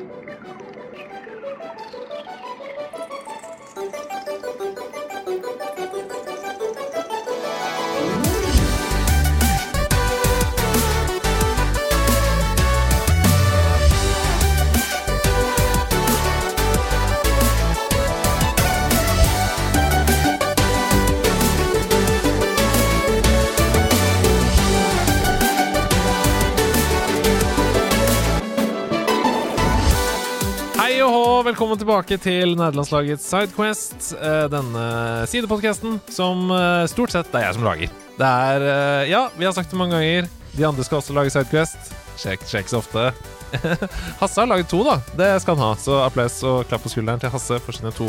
Thank you. Velkommen tilbake til nederlandslagets Sidequest. eh, Denne sidepodkasten som eh, stort sett det er jeg som lager. Det er eh, Ja, vi har sagt det mange ganger. De andre skal også lage Sidequest. Sjekk, sjekk så ofte. Hasse har laget to, da. Det skal han ha. Så applaus og klapp på skulderen til Hasse for sine to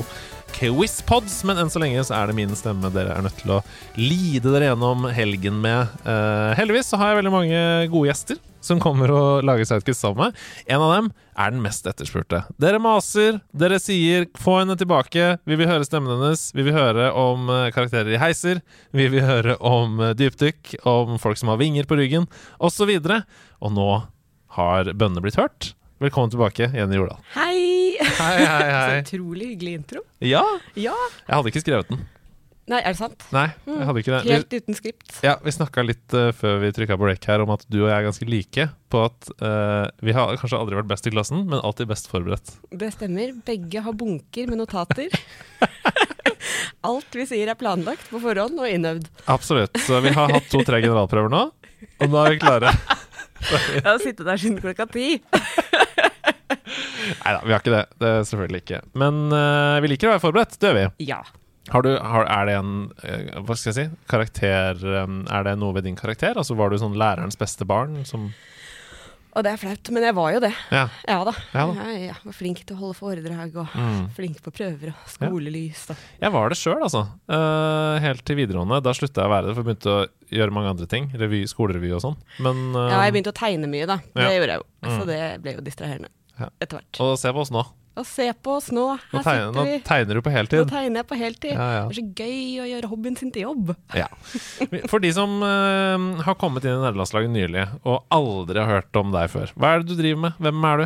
Quizpods. Men enn så lenge så er det min stemme dere er nødt til å lide dere gjennom helgen med. Uh, heldigvis så har jeg veldig mange gode gjester som kommer og lager Sidequest sammen med. En av dem er den mest etterspurte. Dere maser, dere sier 'få henne tilbake', vi vil høre stemmen hennes, vi vil høre om eh, karakterer i heiser, vi vil høre om eh, dypdykk, om folk som har vinger på ryggen, osv. Og, og nå har bønnene blitt hørt. Velkommen tilbake, Jenny Jordal. Hei! Hei, hei, hei. Så utrolig hyggelig intro. Ja, Ja. jeg hadde ikke skrevet den. Nei, er det sant? Nei, jeg hadde ikke det. Helt uten skript. ja, vi snakka litt uh, før vi trykka på rec her om at du og jeg er ganske like på at uh, vi har kanskje aldri vært best i klassen, men alltid best forberedt. Det stemmer. Begge har bunker med notater. Alt vi sier er planlagt på forhånd og innøvd. Absolutt. Så vi har hatt to-tre generalprøver nå, og nå er vi klare. Jeg har sittet der siden klokka ti. Nei da, vi har ikke det. Det er selvfølgelig ikke. Men uh, vi liker å være forberedt. Det gjør vi. Ja. Har du, har, er det en uh, Hva skal jeg si? Karakter um, Er det noe ved din karakter? Altså Var du sånn lærerens beste barn som Og det er flaut, men jeg var jo det. Ja. Ja da. Ja da. Jeg, jeg var flink til å holde foredrag og Mm. flink på prøver og skolelys. Og. Jeg var det sjøl, altså. Uh, helt til videregående. Da slutta jeg å være det, for jeg begynte å gjøre mange andre ting. Revy, skolerevy og sånn. Men eh, Ja, jeg begynte å tegne mye, da. Det Ja. gjorde jeg jo. Så Mm. det ble jo distraherende. Etter hvert. Og se på oss nå. Og se på oss nå. Nå tegner, nå sitter vi. tegner du på heltid. Nå tegner jeg på heltid. Ja, ja. Det er så gøy å gjøre hobbyen sin til jobb. Ja. For de som uh, har kommet inn i nederlandslaget nylig og aldri har hørt om deg før, hva er det du driver med? Hvem er du?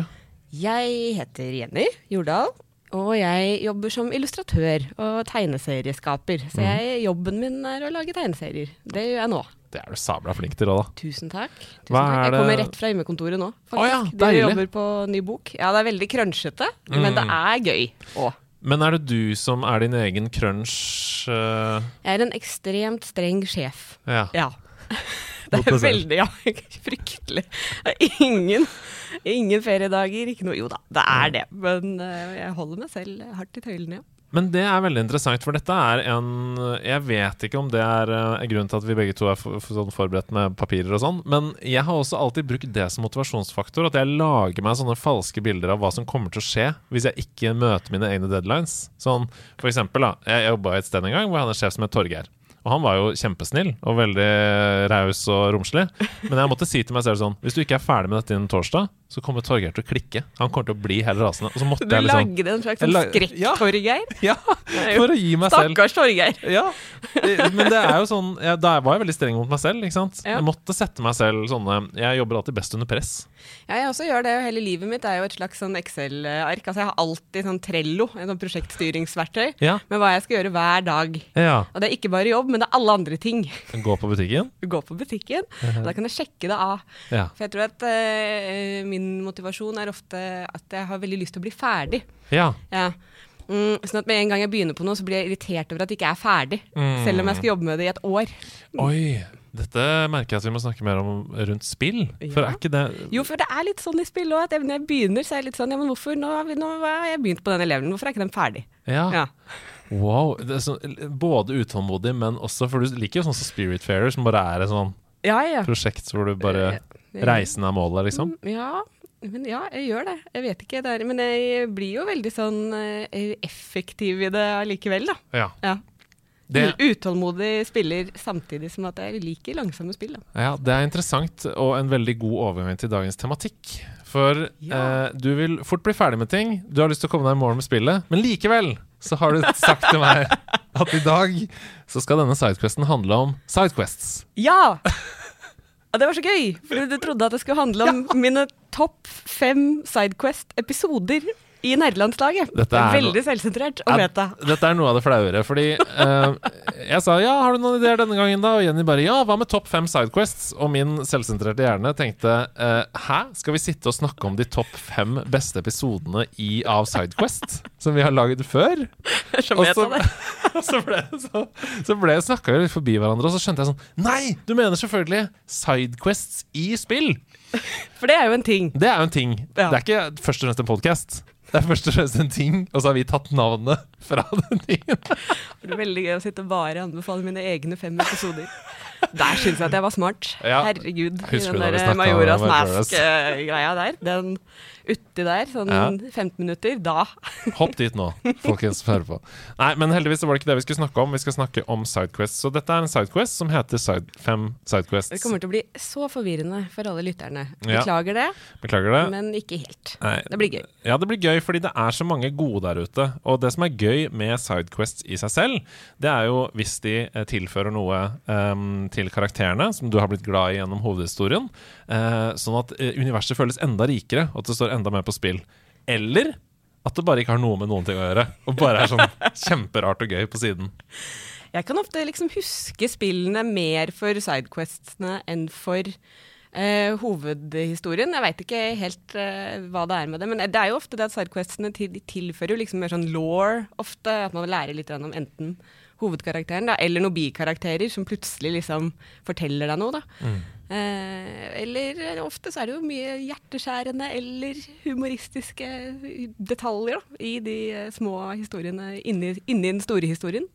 Jeg heter Jenny Jordal, og jeg jobber som illustratør og tegneserieskaper. Så Mhm. jeg, jobben min er å lage tegneserier. Det gjør jeg nå. Det er du sabla flink til òg, da. Tusen takk. Tusen takk. Jeg kommer rett fra hjemmekontoret nå, faktisk. Oh, ja, De jobber på ny bok. Ja, det er veldig crunchete, men det Mm. er gøy òg. Men er det du som er din egen crunch uh... Jeg er en ekstremt streng sjef. Ja. Ja. Det er veldig ja, fryktelig. Det er ingen, ingen feriedager, ikke noe Jo da, det er det. Men eh, jeg holder meg selv hardt i tøylene, ja. Men det er veldig interessant, for dette er en Jeg vet ikke om det er grunnen en grunn til at vi begge to er for, for sånn forberedt med papirer og sånn, men jeg har også alltid brukt det som motivasjonsfaktor. At jeg lager meg sånne falske bilder av hva som kommer til å skje hvis jeg ikke møter mine egne deadlines. Sånn for eksempel, da. Jeg jobba et sted en gang hvor jeg hadde en sjef som het Torgeir. Og han var jo kjempesnill og veldig raus og romslig. Men jeg måtte si til meg selv sånn Hvis du ikke er ferdig med dette innen torsdag, så kommer Torgeir til å klikke. Han kommer til å bli helt rasende. Så Du liksom lagde en slags lag- skrekk-Torgeir? Ja, er for å gi meg selv Stakkars Torgeir. ja, men det er jo sånn jeg, Da var jeg veldig streng mot meg selv. ikke sant? Ja. Jeg måtte sette meg selv sånne Jeg jobber alltid best under press. Ja, jeg også gjør det, hele livet mitt er jo et slags sånn Excel-ark. Altså, jeg har alltid sånn Trello, en sånn prosjektstyringsverktøy, Ja. med hva jeg skal gjøre hver dag. ja. Og det er ikke bare jobb, men det er alle andre ting. Gå på butikken. Gå på butikken, og da kan jeg sjekke det av. Ja. For jeg tror at eh, min motivasjon er ofte at jeg har veldig lyst til å bli ferdig. ja. Ja. Mm, sånn at med en gang jeg begynner på noe, så blir jeg irritert over at jeg ikke er ferdig. Mm. Selv om jeg skal jobbe med det i et år. Oi. Dette merker jeg at vi må snakke mer om rundt spill. For er ikke det Jo, for det er litt sånn i spill òg, at når jeg begynner, så er jeg litt sånn Ja, men hvorfor nå har, vi, nå har jeg begynt på den eleven, hvorfor er ikke den ferdig? Ja. Ja. Wow. Det så, både utålmodig, men også For du liker jo sånn som Spiritfarer, som bare er et sånn Ja, ja. prosjekt hvor du bare Reisen er målet, liksom. Mm, Ja, men ja, jeg gjør det. Jeg vet ikke. Det er, men jeg blir jo veldig sånn eh, effektiv i det allikevel, da. Ja. Ja. Det, Utålmodig spiller samtidig som at jeg liker langsomme spill. Da. Ja, det er interessant og en veldig god overgang til dagens tematikk. For Ja. eh, du vil fort bli ferdig med ting, du har lyst til å komme deg i mål med spillet, men likevel så har du sagt til meg at i dag så skal denne sidequesten handle om sidequests. Ja! Og det var så gøy, for du trodde at det skulle handle om mine topp fem Sidequest-episoder i nerdelandslaget. Dette er Veldig selvsentrert og Ja, meta. Dette er noe av det flauere, fordi uh, jeg sa ja, har du noen ideer denne gangen, da? Og Jenny bare ja, hva med topp fem Sidequests? Og min selvsentrerte hjerne tenkte uh, hæ, skal vi sitte og snakke om de topp fem beste episodene i av Sidequest som vi har laget før? Og så, så ble så, så ble snakka vi litt forbi hverandre, og så skjønte jeg sånn Nei! Du mener selvfølgelig Sidequests i spill! For det er jo en ting. Det er jo en ting. Ja. Det er ikke først og fremst en podkast. Det er først og fremst en ting, og så har vi tatt navnet fra den tingen. Det er veldig gøy å sitte bare og anbefale mine egne fem episoder. Der syns jeg at jeg var smart. Herregud. Husker den der Majora's? Mask-greia der. Den uti der, sånn Ja. 15 minutter. Da. Hopp dit nå, folkens som hører på. Nei, men heldigvis var det ikke det vi skulle snakke om. Vi skal snakke om Sidequest. Så dette er en Sidequest som heter side, Fem Sidequests. Det kommer til å bli så forvirrende for alle lytterne. Beklager det, Beklager det. men ikke helt. Nei, Det blir gøy. Ja, det blir gøy fordi det er så mange gode der ute. Og det som er gøy med Sidequests i seg selv, det er jo hvis de eh, tilfører noe um, til karakterene som du har blitt glad i gjennom hovedhistorien, sånn at eh, universet føles enda rikere, og at det står enda mer på spill. Eller at det bare ikke har noe med noen ting å gjøre, og bare er sånn kjemperart og gøy på siden. Jeg kan ofte liksom huske spillene mer for sidequestene enn for uh, hovedhistorien. Jeg veit ikke helt uh, hva det er med det, men det er jo ofte det at sidequestene til, tilfører jo liksom mer sånn law ofte. At man lærer litt om enten hovedkarakteren da, eller noen bikarakterer som plutselig liksom forteller deg noe. da. Eh, eller eh, ofte så er det jo mye hjerteskjærende eller humoristiske detaljer da, i de eh, små historiene inni, inni den store historien.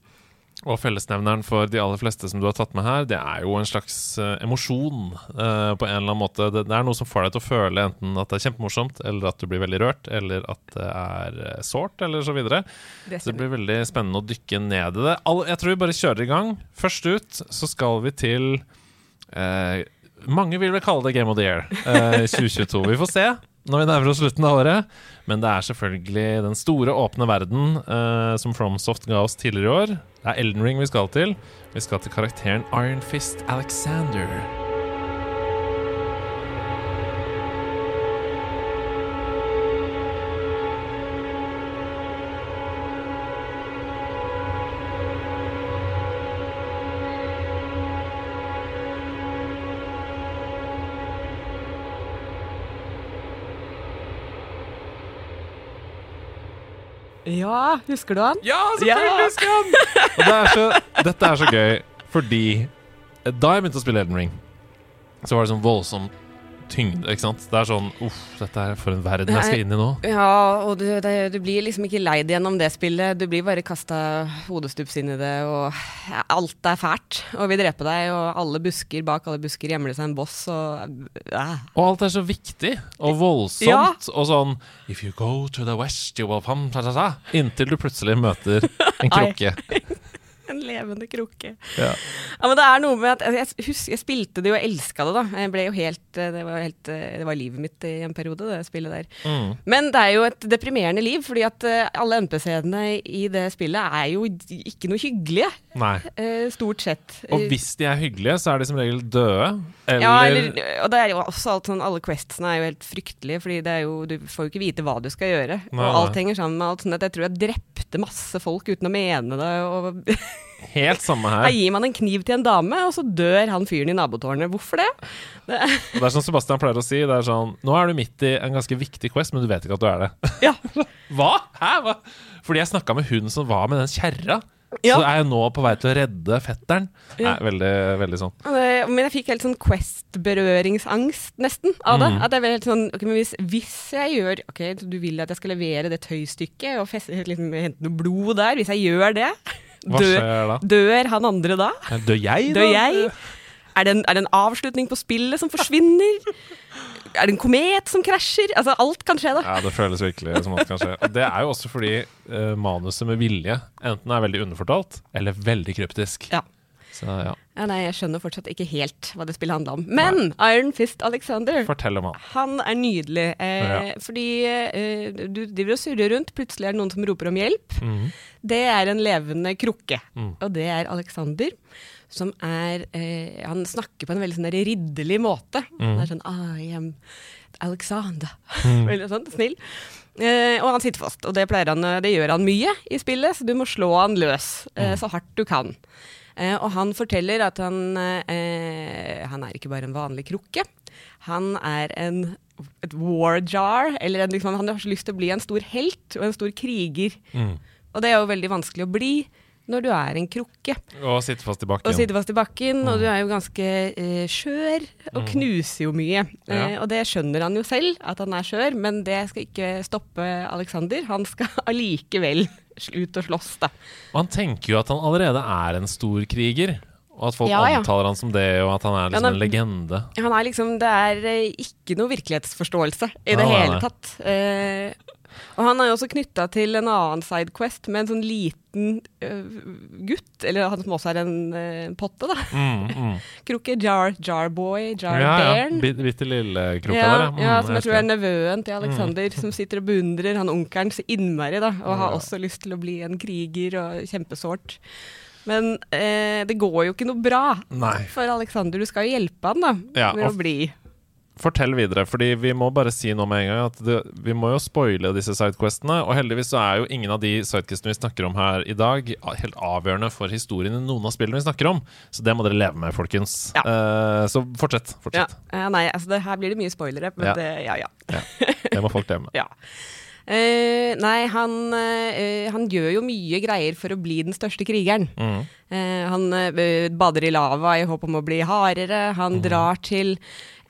Og fellesnevneren for de aller fleste som du har tatt med her, det er jo en slags uh, emosjon uh, på en eller annen måte. Det, det er noe som får deg til å føle enten at det er kjempemorsomt, eller at du blir veldig rørt, eller at det er uh, sårt, eller så videre. Det Så det blir veldig spennende å dykke ned i det. All, jeg tror vi bare kjører i gang. Først ut så skal vi til Mange vil vel kalle det Game of the Year eh, 2022. Vi får se når vi nærmer oss slutten av året. Men det er selvfølgelig den store, åpne verden uh, som FromSoft ga oss tidligere i år. Det er Elden Ring vi skal til. Vi skal til karakteren Iron Fist Alexander. Ja, husker du han? Ja, selvfølgelig husker jeg han! Og det er så, dette er så gøy, fordi da jeg begynte å spille Elden Ring, så var det sånn voldsom tyngde, ikke sant? Det er sånn Uff, dette er for en verden jeg skal inn i nå. Ja, og du, det, du blir liksom ikke leid gjennom det spillet. Du blir bare kasta hodestups inn i det, og alt er fælt og vil drepe deg. Og alle busker bak alle busker gjemmer det seg en boss, og ja. Og alt er så viktig og voldsomt. Ja. Og sånn If you go to the west, you will come Inntil du plutselig møter en krukke. En levende krukke. Ja. Ja, men det er noe med at Jeg, husker, jeg spilte det jo og elska det, da. Jeg ble jo helt, det, var helt, det var livet mitt i en periode, det spillet der. Mm. Men det er jo et deprimerende liv, fordi at eh, alle NPC-ene i det spillet er jo ikke noe hyggelige. Nei. eh, stort sett. Og hvis de er hyggelige, så er de som regel døde. Eller, Ja, eller, og det er jo også alt sånn, alle questsene er jo helt fryktelige, fordi det er jo, du får jo ikke vite hva du skal gjøre. Nei, og alt henger sammen med alt sånn at jeg tror jeg drepte masse folk uten å mene det. Og Helt samme her her. gir man en kniv til en dame, og så dør han fyren i nabotårnet. Hvorfor det? Det er som Sebastian pleier å si. Det er sånn Nå er du midt i en ganske viktig quest, men du vet ikke at du er det. Ja. Hva? Hæ? Hva? Fordi jeg snakka med hun som var med den kjerra. Ja. Så er jeg nå på vei til å redde fetteren. Ja. Nei, veldig, veldig sånn. Men jeg fikk helt sånn Quest-berøringsangst, nesten, av det. Mm. At jeg ble helt sånn ok, men hvis, hvis jeg gjør Ok, du vil at jeg skal levere det tøystykket og feste, liksom, hente noe blod der. Hvis jeg gjør det, Hva dør, skjer da? dør han andre da? Dør jeg, da? Dør jeg? Er det, en, er det en avslutning på spillet som forsvinner? Er det en komet som krasjer? Altså, alt kan skje, da. Ja, det føles virkelig som alt kan skje. Det er jo også fordi uh, manuset med vilje enten er veldig underfortalt eller veldig kryptisk. Ja. Så ja, Ja, nei, jeg skjønner fortsatt ikke helt hva det spillet handla om. Men Iron Fist Alexander fortell om han. Han er nydelig, eh, Ja. fordi eh, du driver og surrer rundt, plutselig er det noen som roper om hjelp. Mhm. Det er en levende krukke, Mm. og det er Alexander. som er eh, Han snakker på en veldig sånn ridderlig måte. Mm. Han er sånn I am Alexander. veldig sånn snill. Eh, og han sitter fast, og det, han, det gjør han mye i spillet, så du må slå han løs eh, så hardt du kan. Eh, og han forteller at han, eh, han er ikke bare en vanlig krukke. Han er en, et war jar, eller en, liksom, han har så lyst til å bli en stor helt og en stor kriger. Mm. Og det er jo veldig vanskelig å bli når du er en krukke Og sitte fast i bakken. og sitter fast i bakken, og du er jo ganske eh, skjør og knuser jo mye. Ja. Eh, og det skjønner han jo selv, at han er skjør, men det skal ikke stoppe Alexander. Han skal allikevel ut og slåss, da. Og han tenker jo at han allerede er en stor kriger. Og at folk Ja, ja. omtaler han som det, og at han er liksom Ja, en legende. Han er liksom, det er eh, ikke noe virkelighetsforståelse i det hele tatt. Eh, og han er jo også knytta til en annen sidequest med en sånn liten uh, gutt, eller han som også er en uh, potte, da. Mm, mm. Krukke. Jar, Jarboy, Jar Ja, ja. Bearn. Bit- Bitte lille krukka Ja, der, ja, Mm, som jeg tror er nevøen til Alexander, som sitter og beundrer han onkelen så innmari, da, og har Ja. også lyst til å bli en kriger, og kjempesårt. Men eh, det går jo ikke noe bra Nei. for Alexander. Du skal jo hjelpe han da, Ja, med å bli. Fortell videre, fordi vi må bare si nå med en gang at det, vi må jo spoile disse sidequestene. Og heldigvis så er jo ingen av de sidequestene vi snakker om her i dag, helt avgjørende for historien i noen av spillene vi snakker om. Så det må dere leve med, folkens. Ja. Uh, så fortsett. Ja. fortsett. Eh, nei, altså det, her blir det mye spoilere, men Ja. det, ja ja. Det må folk leve med. ja. Eh, nei, han, uh, han gjør jo mye greier for å bli den største krigeren. Mm. Uh, han bader i lava i håp om å bli hardere. Han drar til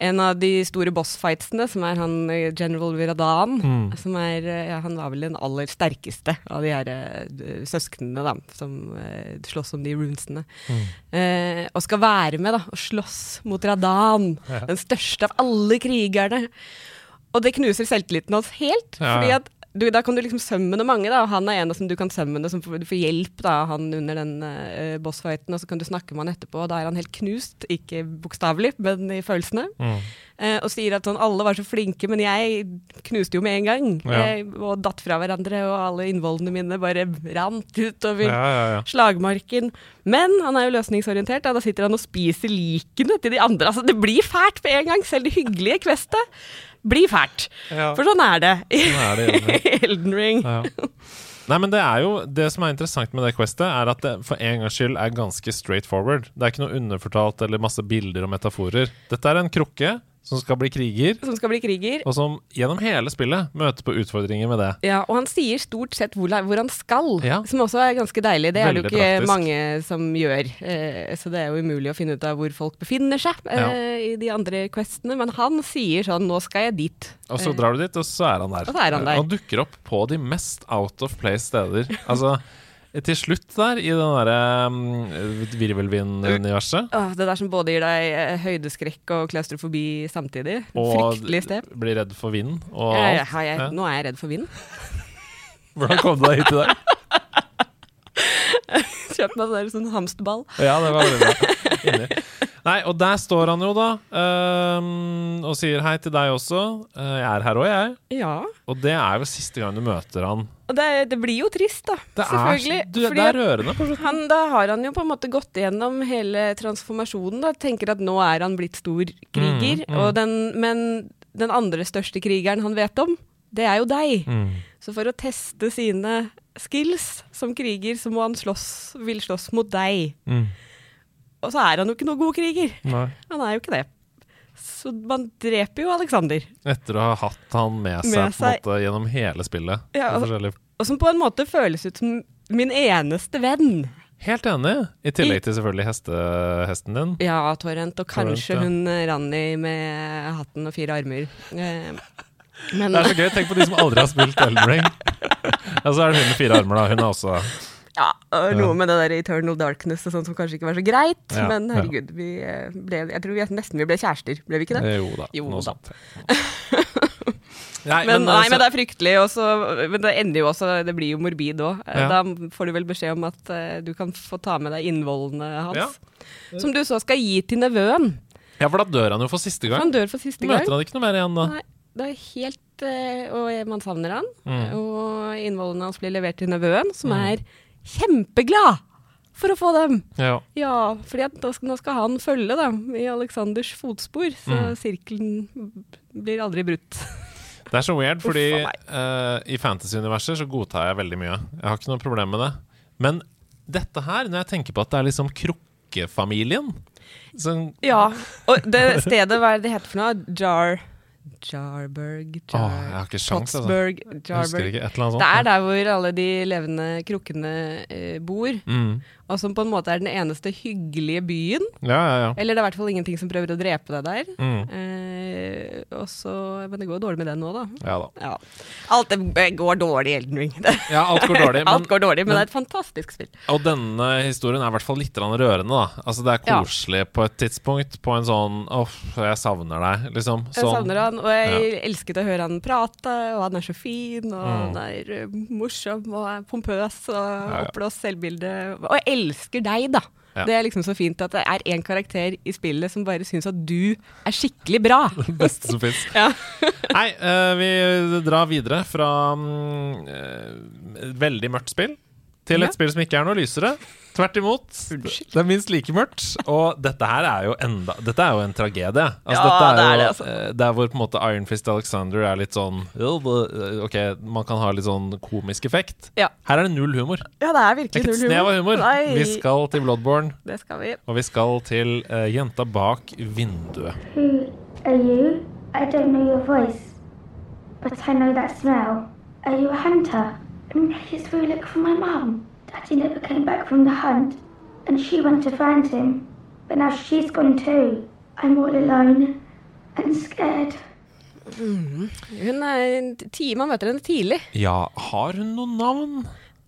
en av de store bossfightsene, som er han General Viradan. Mm. Som er, ja, han var vel den aller sterkeste av de her søsknene da, som slåss om de runesene. Mm. Og skal være med da, og slåss mot Radan, Ja. den største av alle krigerne. Og det knuser selvtilliten hans helt, Ja, fordi at du, da kan du liksom summone mange, da. og Han er en av som du kan summone, som får, du får hjelp da, han under den uh, bossfighten, og så kan du snakke med han etterpå, og da er han helt knust. Ikke bokstavelig, men i følelsene. Mm. Uh, og sier at sånn, alle var så flinke, men jeg knuste jo med en gang. Ja. Jeg, og datt fra hverandre, og alle innvollene mine bare rant utover Ja, ja, slagmarken. Men han er jo løsningsorientert. Da, da sitter han og spiser likene til de andre. Altså, det blir fælt med en gang. Selv det hyggelige questet blir fælt. Ja. For sånn er det i Sånn i. Elden Ring. Ja. Nei, men det er jo Det som er interessant med det questet, er at det for en gangs skyld er ganske straight forward. Det er ikke noe underfortalt eller masse bilder og metaforer. Dette er en krukke som skal bli kriger, Som skal bli kriger. og som gjennom hele spillet møter på utfordringer med det. Ja, og han sier stort sett hvor, hvor han skal, Ja. som også er ganske deilig. Det er det jo ikke praktisk. mange som gjør. Eh, så det er jo umulig å finne ut av hvor folk befinner seg eh, i de andre questene. Men han sier sånn 'nå skal jeg dit'. Og så Eh, drar du dit, og så er han der. Og så er han der. Han dukker opp på de mest out of place steder. Altså, til slutt der, i den derre um, virvelvind-universet, Åh, det der som både gir deg eh, høydeskrekk og klaustrofobi samtidig. og Fryktelig sted. blir redd for vind og alt. jeg, jeg. Nå er jeg redd for vind. Hvordan kom du deg hit i dag? Kjøpt meg sånn, sånn hamsterball. Ja, det var veldig bra. Inni. Nei, og der står han jo, da, um, og sier hei til deg også. Eh, jeg er her òg, jeg. Ja. Og det er jo siste gang du møter han. Og det, det blir jo trist, da. Det er, selvfølgelig. du, det er rørende. på slutten. han, da har han jo på en måte gått gjennom hele transformasjonen. Da. Tenker at nå er han blitt stor kriger. Mm, mm. Den, men den andre største krigeren han vet om, det er jo deg. Mm. Så for å teste sine skills som kriger, så må han slåss, vil slåss mot deg. Mm. Og så er han jo ikke noen god kriger. Nei. Han er jo ikke det. Så man dreper jo Alexander. Etter å ha hatt han med seg, Med seg. måte gjennom hele spillet. Ja, og- Og som på en måte føles ut som min eneste venn. Helt enig. I tillegg til selvfølgelig heste, hesten din. Ja, Torrent, og kanskje Torrent, ja. hun Ranni med hatten og fire armer. Eh, men Det er så gøy. Tenk på de som aldri har spilt Elden Ring. Og så er det hun med fire armer, da. Hun er også ja, og Ja. noe med det der Eternal Darkness og sånt som kanskje ikke var så greit. Ja, men herregud, vi eh, ble, jeg tror vi, nesten vi ble kjærester, ble vi ikke det? Eh, Jo da. Jo noe da. sånt. Nei, Men, men, nei, altså- men det er fryktelig. Også, men det ender jo også Det blir jo morbid òg. Ja. Da får du vel beskjed om at uh, du kan få ta med deg innvollene hans. Ja. Som du så skal gi til nevøen. Ja, for da dør han jo for siste gang. Han dør for siste gang. Møter han ikke noe mer igjen da? Nei, det er helt uh, Og man savner han. Mm. Og innvollene hans blir levert til nevøen, som Mm. er kjempeglad for å få dem. Ja. Ja, skal, nå skal han følge dem i Aleksanders fotspor, så Mm. sirkelen blir aldri brutt. Det er så weird, fordi eh, i fantasy-universet så godtar jeg veldig mye. Jeg har ikke noe problem med det. Men dette her, når jeg tenker på at det er liksom krukkefamilien som Ja, og det stedet, hva er det det heter for noe? Jar... Jarberg Åh, jeg har ikke sjans, altså. Pottsburg, Jeg husker Jarberg. ikke. Det er der hvor alle de levende krukkene eh, bor, Mm. og som på en måte er den eneste hyggelige byen. Ja, ja, ja. Eller det er i hvert fall ingenting som prøver å drepe deg der. Mm. Eh, og så- men det går dårlig med den nå, da. Ja da. Ja. Alt det går dårlig i Elden Ring. Ja, alt går dårlig. Alt går dårlig, men, men- det er et fantastisk spill. og denne historien er i hvert fall litt rørende, da. Altså, det er koselig på et tidspunkt, på en sånn Åh, jeg savner deg, liksom. Jeg Sånn. savner han, og jeg elsket å høre han prate, og han er så fin, og Mm. han er eh, morsom og pompøs og ja. oppblåst selvbilde. Og jeg elsker deg, da. Ja. Det er liksom så fint at det er en karakter i spillet som bare syns at du er skikkelig bra. Det Beste som fins. Ja. Nei, uh, vi drar videre fra um, uh, veldig mørkt spill til Ja. et spill som ikke er noe lysere. Tvert imot. Unnskyld. Det er minst like mørkt. Og dette her er jo enda Dette er jo en tragedie. Altså, Ja, dette er det er jo, det, altså. eh, Der hvor på en måte Iron Fist Alexander er litt sånn eh, Ok, man kan ha litt sånn komisk effekt. Ja. Her er det null humor. ja, det er virkelig null humor. ikke et snev av humor. Nei, Vi skal til Bloodborne, det skal vi. og vi skal til uh, jenta bak vinduet. Who are you? I don't know your voice, but I know that smell. Are you a hunter? I'm Ray's through look for my mum. Daddy never came back from the hunt, and she went to find him. But now she's gone too. I'm all alone and scared. Hun er en ti, Man møter henne tidlig. Ja, har hun noe navn?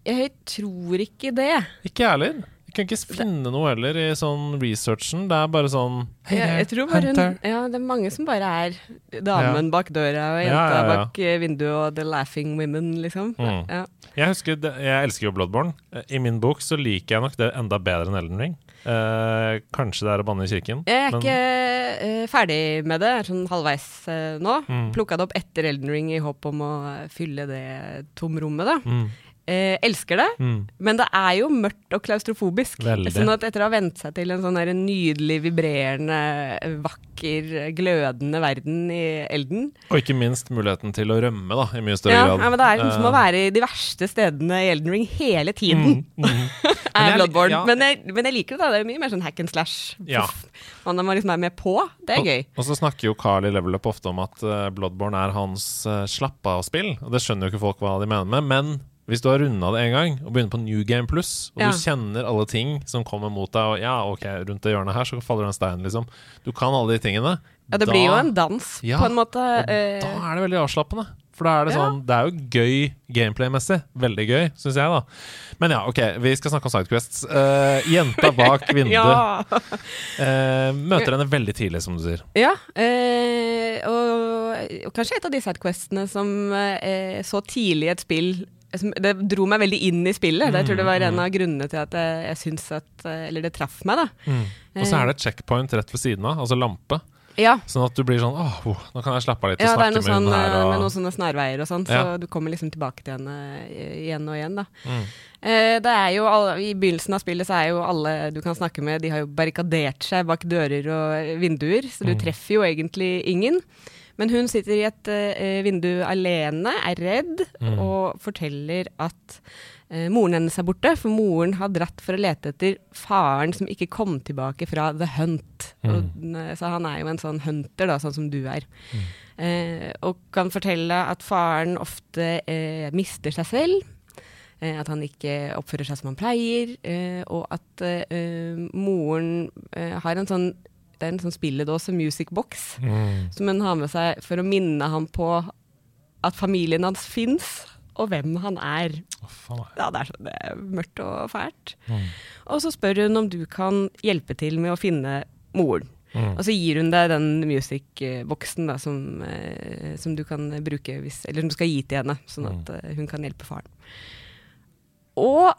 Jeg tror ikke det. Ikke jeg heller. Jeg kan ikke finne noe heller i sånn researchen. Det er bare sånn hey, Jeg, jeg tror bare hun, ja, det er mange som bare er damen bak døra og jenta ja, ja. bak eh, vinduet og the laughing women, liksom. Mm. Ja. Jeg husker Jeg elsker jo Bloodborne. I min bok så liker jeg nok det enda bedre enn Elden Ring. Eh, kanskje det er å banne i kirken. Jeg er men- ikke eh, ferdig med det, jeg er sånn halvveis eh, nå. Mm. Plukka det opp etter Elden Ring i håp om å fylle det tomrommet, da. mm, Eh, elsker det, mm. men det er jo mørkt og klaustrofobisk. Veldig. Sånn at etter å ha vent seg til en sånn der nydelig, vibrerende, vakker, glødende verden i Elden Og ikke minst muligheten til å rømme, da, i mye større ja, grad. ja, men Det er liksom som å Eh, være i de verste stedene i Elden Ring hele tiden. mm, mm. er Bloodborne. ja. Men, jeg, men jeg liker det. da, Det er mye mer sånn hack and slash. Ja. Man man liksom er med på. Det er gøy. Og, og så snakker jo Carl i Level Up ofte om at eh, Bloodborne er hans uh, slapp av-spill. Og det skjønner jo ikke folk hva de mener med. Men hvis du har runda det en gang og begynner på New Game Plus, og Ja. du kjenner alle ting som kommer mot deg, og ja, ok, rundt det hjørnet her så faller det en stein, liksom. Du kan alle de tingene. Ja, det Da- blir jo en dans, Ja, på en måte. og eh, Da er det veldig avslappende. For da er det sånn Det er jo gøy gameplay-messig. Veldig gøy, syns jeg, da. Men ja, OK, vi skal snakke om Sidequests. Uh, jenta bak vinduet ja. uh, møter henne veldig tidlig, som du sier. ja uh, og, og kanskje et av de sidequestene som eh, så tidlig i et spill Det dro meg veldig inn i spillet. Det tror det var en av grunnene til at jeg, jeg syns at eh, Eller det traff meg, da. Og så er det et checkpoint rett ved siden av, altså lampe. Ja. Sånn at du blir sånn åh, oh, nå kan jeg slappe av litt og Ja, det er snakke med sånn, hun her. eh, Og... med noen sånne snarveier og sånn, så Ja. du kommer liksom tilbake til henne eh, igjen og igjen, da. Mm. Eh, det er jo I begynnelsen av spillet så er jo alle du kan snakke med, de har jo barrikadert seg bak dører og vinduer, så du Mm. treffer jo egentlig ingen. Men hun sitter i et uh, vindu alene, er redd, Mm. og forteller at uh, moren hennes er borte, for moren har dratt for å lete etter faren som ikke kom tilbake fra The Hunt. Mm. Og, så han er jo en sånn hunter, da, sånn som du er. Eh, og kan fortelle at faren ofte eh, mister seg selv. Eh, at han ikke oppfører seg som han pleier. Eh, og at eh, moren eh, har en sånn Det er en sånn spilledåse, music box, Mm. som hun har med seg for å minne ham på at familien hans fins, og hvem han er. Oh, Ja, det er, så, det er mørkt og fælt. Mm. Og så spør hun om du kan hjelpe til med å finne moren. Mm. Og så gir hun deg den music-boksen som, eh, som du kan bruke hvis Eller som du skal gi til henne, sånn at mm. hun kan hjelpe faren. Og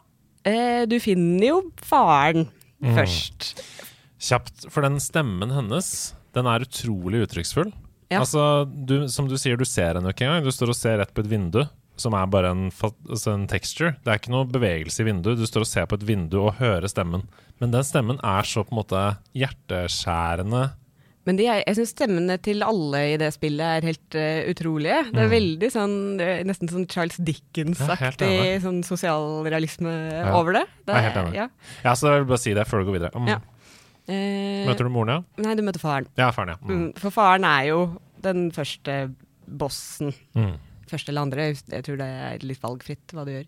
eh, du finner jo faren Mm. først. Kjapt, for den stemmen hennes, den er utrolig uttrykksfull. Ja. Altså, du, som du sier, du ser henne ikke engang. Du står og ser rett på et vindu. som er bare en, altså en texture. Det er ikke noe bevegelse i vinduet. Du står og ser på et vindu og hører stemmen. Men den stemmen er så på en måte hjerteskjærende. Men de er, jeg syns stemmene til alle i det spillet er helt uh, utrolige. Det er veldig sånn nesten sånn Charles Mm. Ja, Dickens-aktig enig. sånn sosialrealisme Ja. over det. det Jeg er helt enig. Ja. Ja, så jeg vil bare si det før du går videre. Mm. Ja. Eh, Møter du moren, ja? Nei, du møter faren. Ja, faren, ja. Mm. Mm, For faren er jo den første bossen. Mm. Første eller andre. Jeg tror det er litt valgfritt hva du gjør.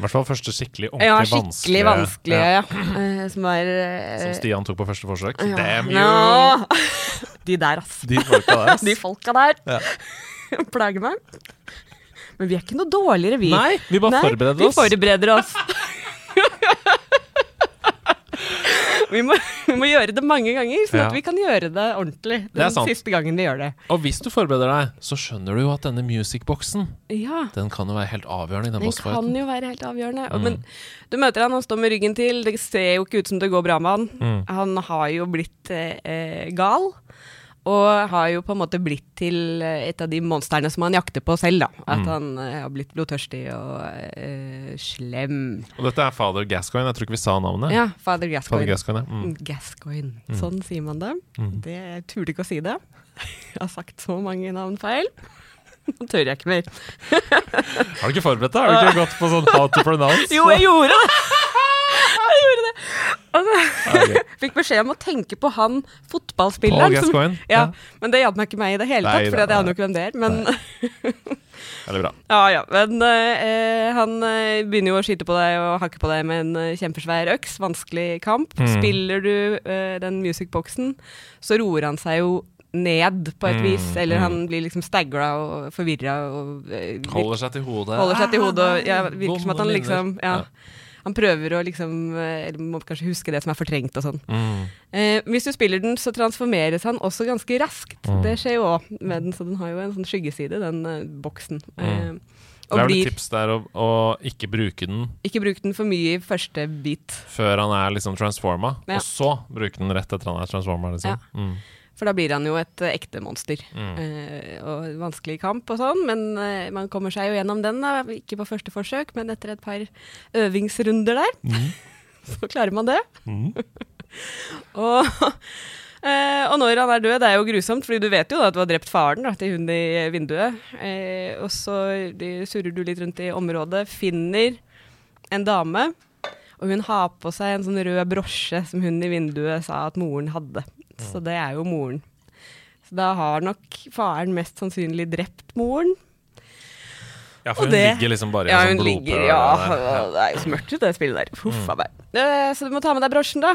I hvert fall første skikkelig, Ja, ordentlig skikkelig vanskelige, ja, ja. Eh, som er eh, Som Stian tok på første forsøk. ja. Damn you! No. De der, ass. De folka der. De folka der Ja. plager meg. Men vi er ikke noe dårligere, vi. Nei, vi bare Nei, forbereder oss. Vi forbereder oss. Vi, må, vi må gjøre det mange ganger, sånn at vi kan gjøre det ordentlig den det siste gangen vi gjør det. Og hvis du forbereder deg, så skjønner du jo at denne musicboxen Ja, Den kan jo være helt avgjørende i den den kan jo være helt avgjørende. Mm. Men du møter han, han står med ryggen til. Det ser jo ikke ut som det går bra med han. Mm. Han har jo blitt eh, eh, gal. Og har jo på en måte blitt til eh, et av de monstrene som han jakter på selv, da. At Mm. han eh, har blitt blodtørstig og eh, slem. Og dette er Father Gascoigne. Jeg tror ikke vi sa navnet. Ja, Father Father Gascoigne. Gascoigne, ja. mm. Gascoigne. Sånn sier man det. Mm. det. Jeg turte ikke å si det. Jeg har sagt så mange navn feil. Nå tør jeg ikke mer. Har du ikke forberedt deg? Har du ikke gått på sånn how to pronounce? Jo, jeg gjorde det! Jeg gjorde det. Altså, Ok. fikk beskjed om å tenke på han fotballspilleren. som- Gascoigne? Ja, men det hjalp meg ikke meg i det hele tatt, for jeg aner jo ikke hvem det er. Men Veldig bra. ja, ja. Men uh, han eh, begynner jo å skyte på deg og hakke på deg med en eh, kjempesvær øks. Vanskelig kamp. Mm. Spiller du den musicboxen, så roer han seg jo ned på et Mm, vis. Eller mm. han blir liksom staggra og forvirra og Holder seg til hodet. holder seg til hodet. Og, ja, virker som at han liksom ja. ja, Han prøver å liksom eh, Eller må kanskje huske det som er fortrengt og sånn. Mm. Eh, hvis du spiller den, så transformeres han også ganske raskt. Mm. Det skjer jo òg med den, så den har jo en sånn skyggeside, den eh, boksen. Mm. Eh, Det er vel et tips der å, å ikke bruke den Ikke bruke den for mye i første bit, før han er liksom transforma, Ja. og så bruke den rett etter han er transforma. Liksom. Ja. Mm. For da blir han jo et ekte monster. Mm. Eh, og vanskelig kamp og sånn, men eh, man kommer seg jo gjennom den, da. Ikke på første forsøk, men etter et par øvingsrunder der, Mm. så klarer man det. Mm. Og, eh, og når han er død, det er jo grusomt, fordi du vet jo da at du har drept faren da, til hun i vinduet. Eh, og så surrer du litt rundt i området, finner en dame, og hun har på seg en sånn rød brosje som hun i vinduet sa at moren hadde. Så det er jo moren. Så da har nok faren mest sannsynlig drept moren. Ja, for Og hun det- ligger liksom bare i Ja, en sånn blodpøl. Ja. Ja. det er jo så mørkt ut, det spillet der. Huff mm. Eh, Så du må ta med deg brosjen, da.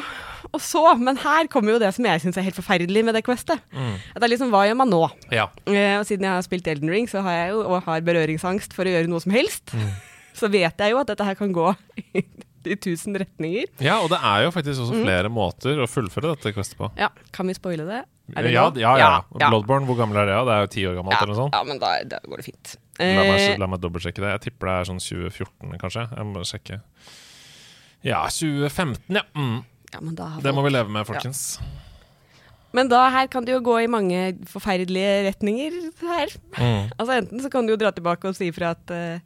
Og så, men her kommer jo det som jeg syns er helt forferdelig med det questet. Mm. At det er liksom, hva gjør man nå? ja. Uh, og siden jeg har spilt Elden Ring, så har jeg jo, og har berøringsangst for å gjøre noe som helst, Mm. så vet jeg jo at dette her kan gå i, i tusen retninger. ja, og det er jo faktisk også Mm. flere måter å fullføre dette questet på. Ja, kan vi spoile det? Det Ja, ja, ja. ja. Bloodborne, hvor gammel er det? Det er jo ti år gammelt eller noe sånt. ja men da, da går det fint. La meg, Eh, la meg dobbeltsjekke det. Jeg tipper det er sånn 2014, kanskje. Jeg må sjekke. Ja, 2015, ja. Mm. ja, men, da har Det må vi leve med, folkens. men da her kan det jo gå i mange forferdelige retninger her. Mm. Altså Enten så kan du jo dra tilbake og si fra at eh,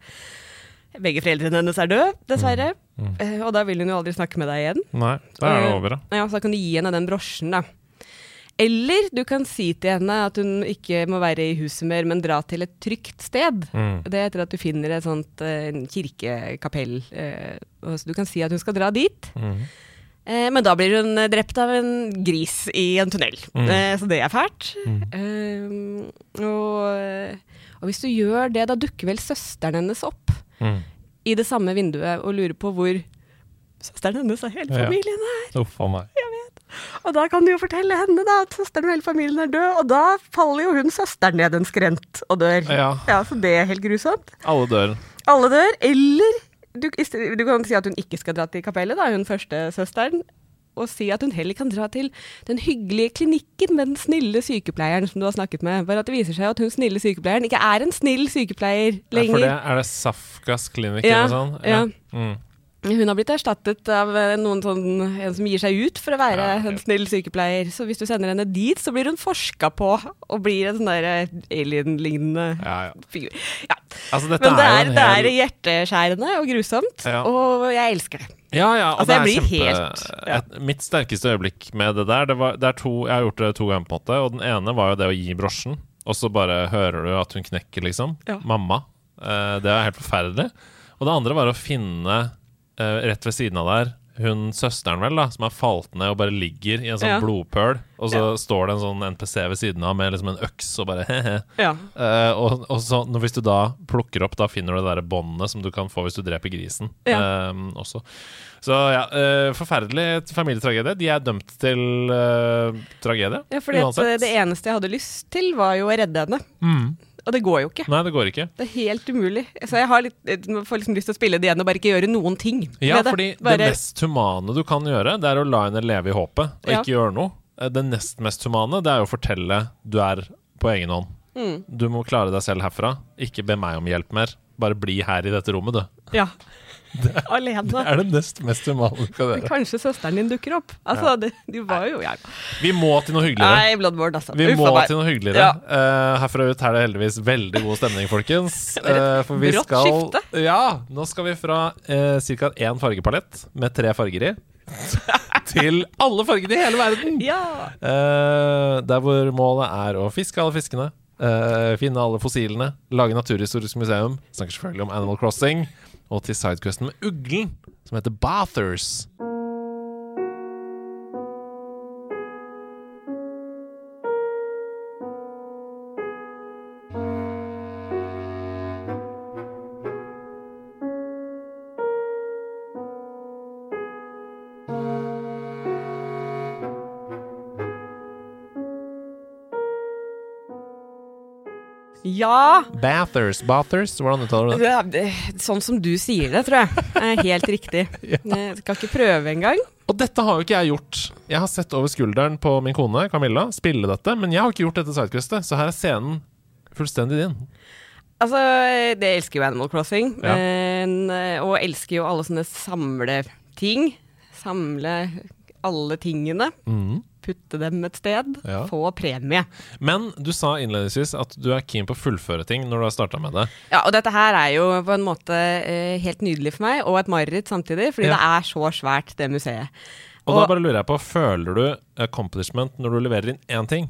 begge foreldrene hennes er døde, dessverre. Mm. Mm. og da vil hun jo aldri snakke med deg igjen. Nei, da er det Eh, over, da. Ja, så da kan du gi henne den brosjen, da. Eller du kan si til henne at hun ikke må være i huset mer, men dra til et trygt sted. Mm. Det er etter at du finner et sånt eh, en kirkekapell. Eh, så du kan si at hun skal dra dit. Mm. Eh, men da blir hun eh, drept av en gris i en tunnel. Mm. Eh, så det er fælt. Mm. Eh, og, og hvis du gjør det, da dukker vel søsteren hennes opp Mm. i det samme vinduet og lurer på hvor søsteren hennes og hele familien er. Uff a meg. Jeg vet. Og da kan du jo fortelle henne da at søsteren og hele familien er død, og da faller jo hun søsteren ned en skrent og dør. Ja, Ja, så det er helt grusomt. alle dør. Alle dør, eller du, du kan si at hun ikke skal dra til kapellet, da, hun første søsteren, og si at hun heller kan dra til den hyggelige klinikken med den snille sykepleieren som du har snakket med. Bare at det viser seg at hun snille sykepleieren ikke er en snill sykepleier Ja, for det lenger. er det Safkas klinikk Ja, eller noe sånt? ja. Mm. Hun har blitt erstattet av eh, noen sånn, en som gir seg ut for å være Ja, en snill sykepleier. Så hvis du sender henne dit, så blir hun forska på og blir en sånn der eh, alien-lignende ja, ja. figur. Ja. Altså, Men det er, er, hel... er hjerteskjærende og grusomt, Ja. og jeg elsker det. Ja, ja, og Altså, det er kjempe helt- ja. et, Mitt sterkeste øyeblikk med det der det var, det to, Jeg har gjort det to ganger, på en måte. Og den ene var jo det å gi brosjen, og så bare hører du at hun knekker, liksom. Ja. Mamma. Eh, det er helt forferdelig. Og det andre var å finne eh, rett ved siden av der hun søsteren, vel, da, som har falt ned og bare ligger i en sånn Ja. blodpøl. Og så Ja. står det en sånn NPC ved siden av med liksom en øks og bare he-he. Ja. Uh, og, og så når, hvis du da plukker opp, da finner du det der båndet som du kan få hvis du dreper grisen. Ja. eh, også. Så ja, uh, forferdelig familietragedie. De er dømt til eh, tragedie, Ja, fordi uansett. eh, det eneste jeg hadde lyst til, var jo å redde henne. Mm. Og det går jo ikke. Nei, det går ikke. Det er helt umulig. Så jeg har litt, jeg får liksom lyst til å spille det igjen og bare ikke gjøre noen ting Ja, det. fordi Bare, det mest humane du kan gjøre, det er å la henne leve i håpet, og Ja. ikke gjøre noe. Eh, Det nest mest humane, det er å fortelle du er på egen hånd. Mm. Du må klare deg selv herfra. Ikke be meg om hjelp mer. Bare bli her i dette rommet, du. Ja. Alene. Det er det nest mest humane du kan gjøre. kanskje søsteren din dukker opp. Altså, det, de var jo jeg. Vi må til noe hyggeligere. Nei, Bloodborne, altså. Vi må meg. til noe hyggeligere. Ja. Eh, herfra ut er det heldigvis veldig god stemning, folkens. Uh, for vi brått skal skifte. Ja, nå skal vi fra uh, ca. én fargepalett med tre farger i, til alle fargene i hele verden. Ja. Uh, der hvor målet er å fiske alle fiskene. Uh, finne alle fossilene. Lage Naturhistorisk museum. Snakker selvfølgelig om Animal Crossing. Og til sidequesten med uglen, som heter Bathers. Ja. Bathers, Bathers, hvordan uttaler du det? Det er- Sånn som du sier det, tror jeg. er helt riktig. Jeg skal ikke prøve engang. Og dette har jo ikke jeg gjort. Jeg har sett over skulderen på min kone Camilla spille dette, men jeg har ikke gjort dette sidequestet, så her er scenen fullstendig din. Altså, det elsker jo Animal Crossing. Ja. Men, eh, og elsker jo alle sånne samleting. Samle alle tingene. Mhm. Putte dem et sted. Ja. Få premie. Men du sa innledningsvis at du er keen på å fullføre ting når du har starta med det. Ja, og dette her er jo på en måte eh, helt nydelig for meg, og et mareritt samtidig, fordi Ja. det er så svært, det museet. Og, Og- da bare lurer jeg på, føler du accomplishment når du leverer inn én ting?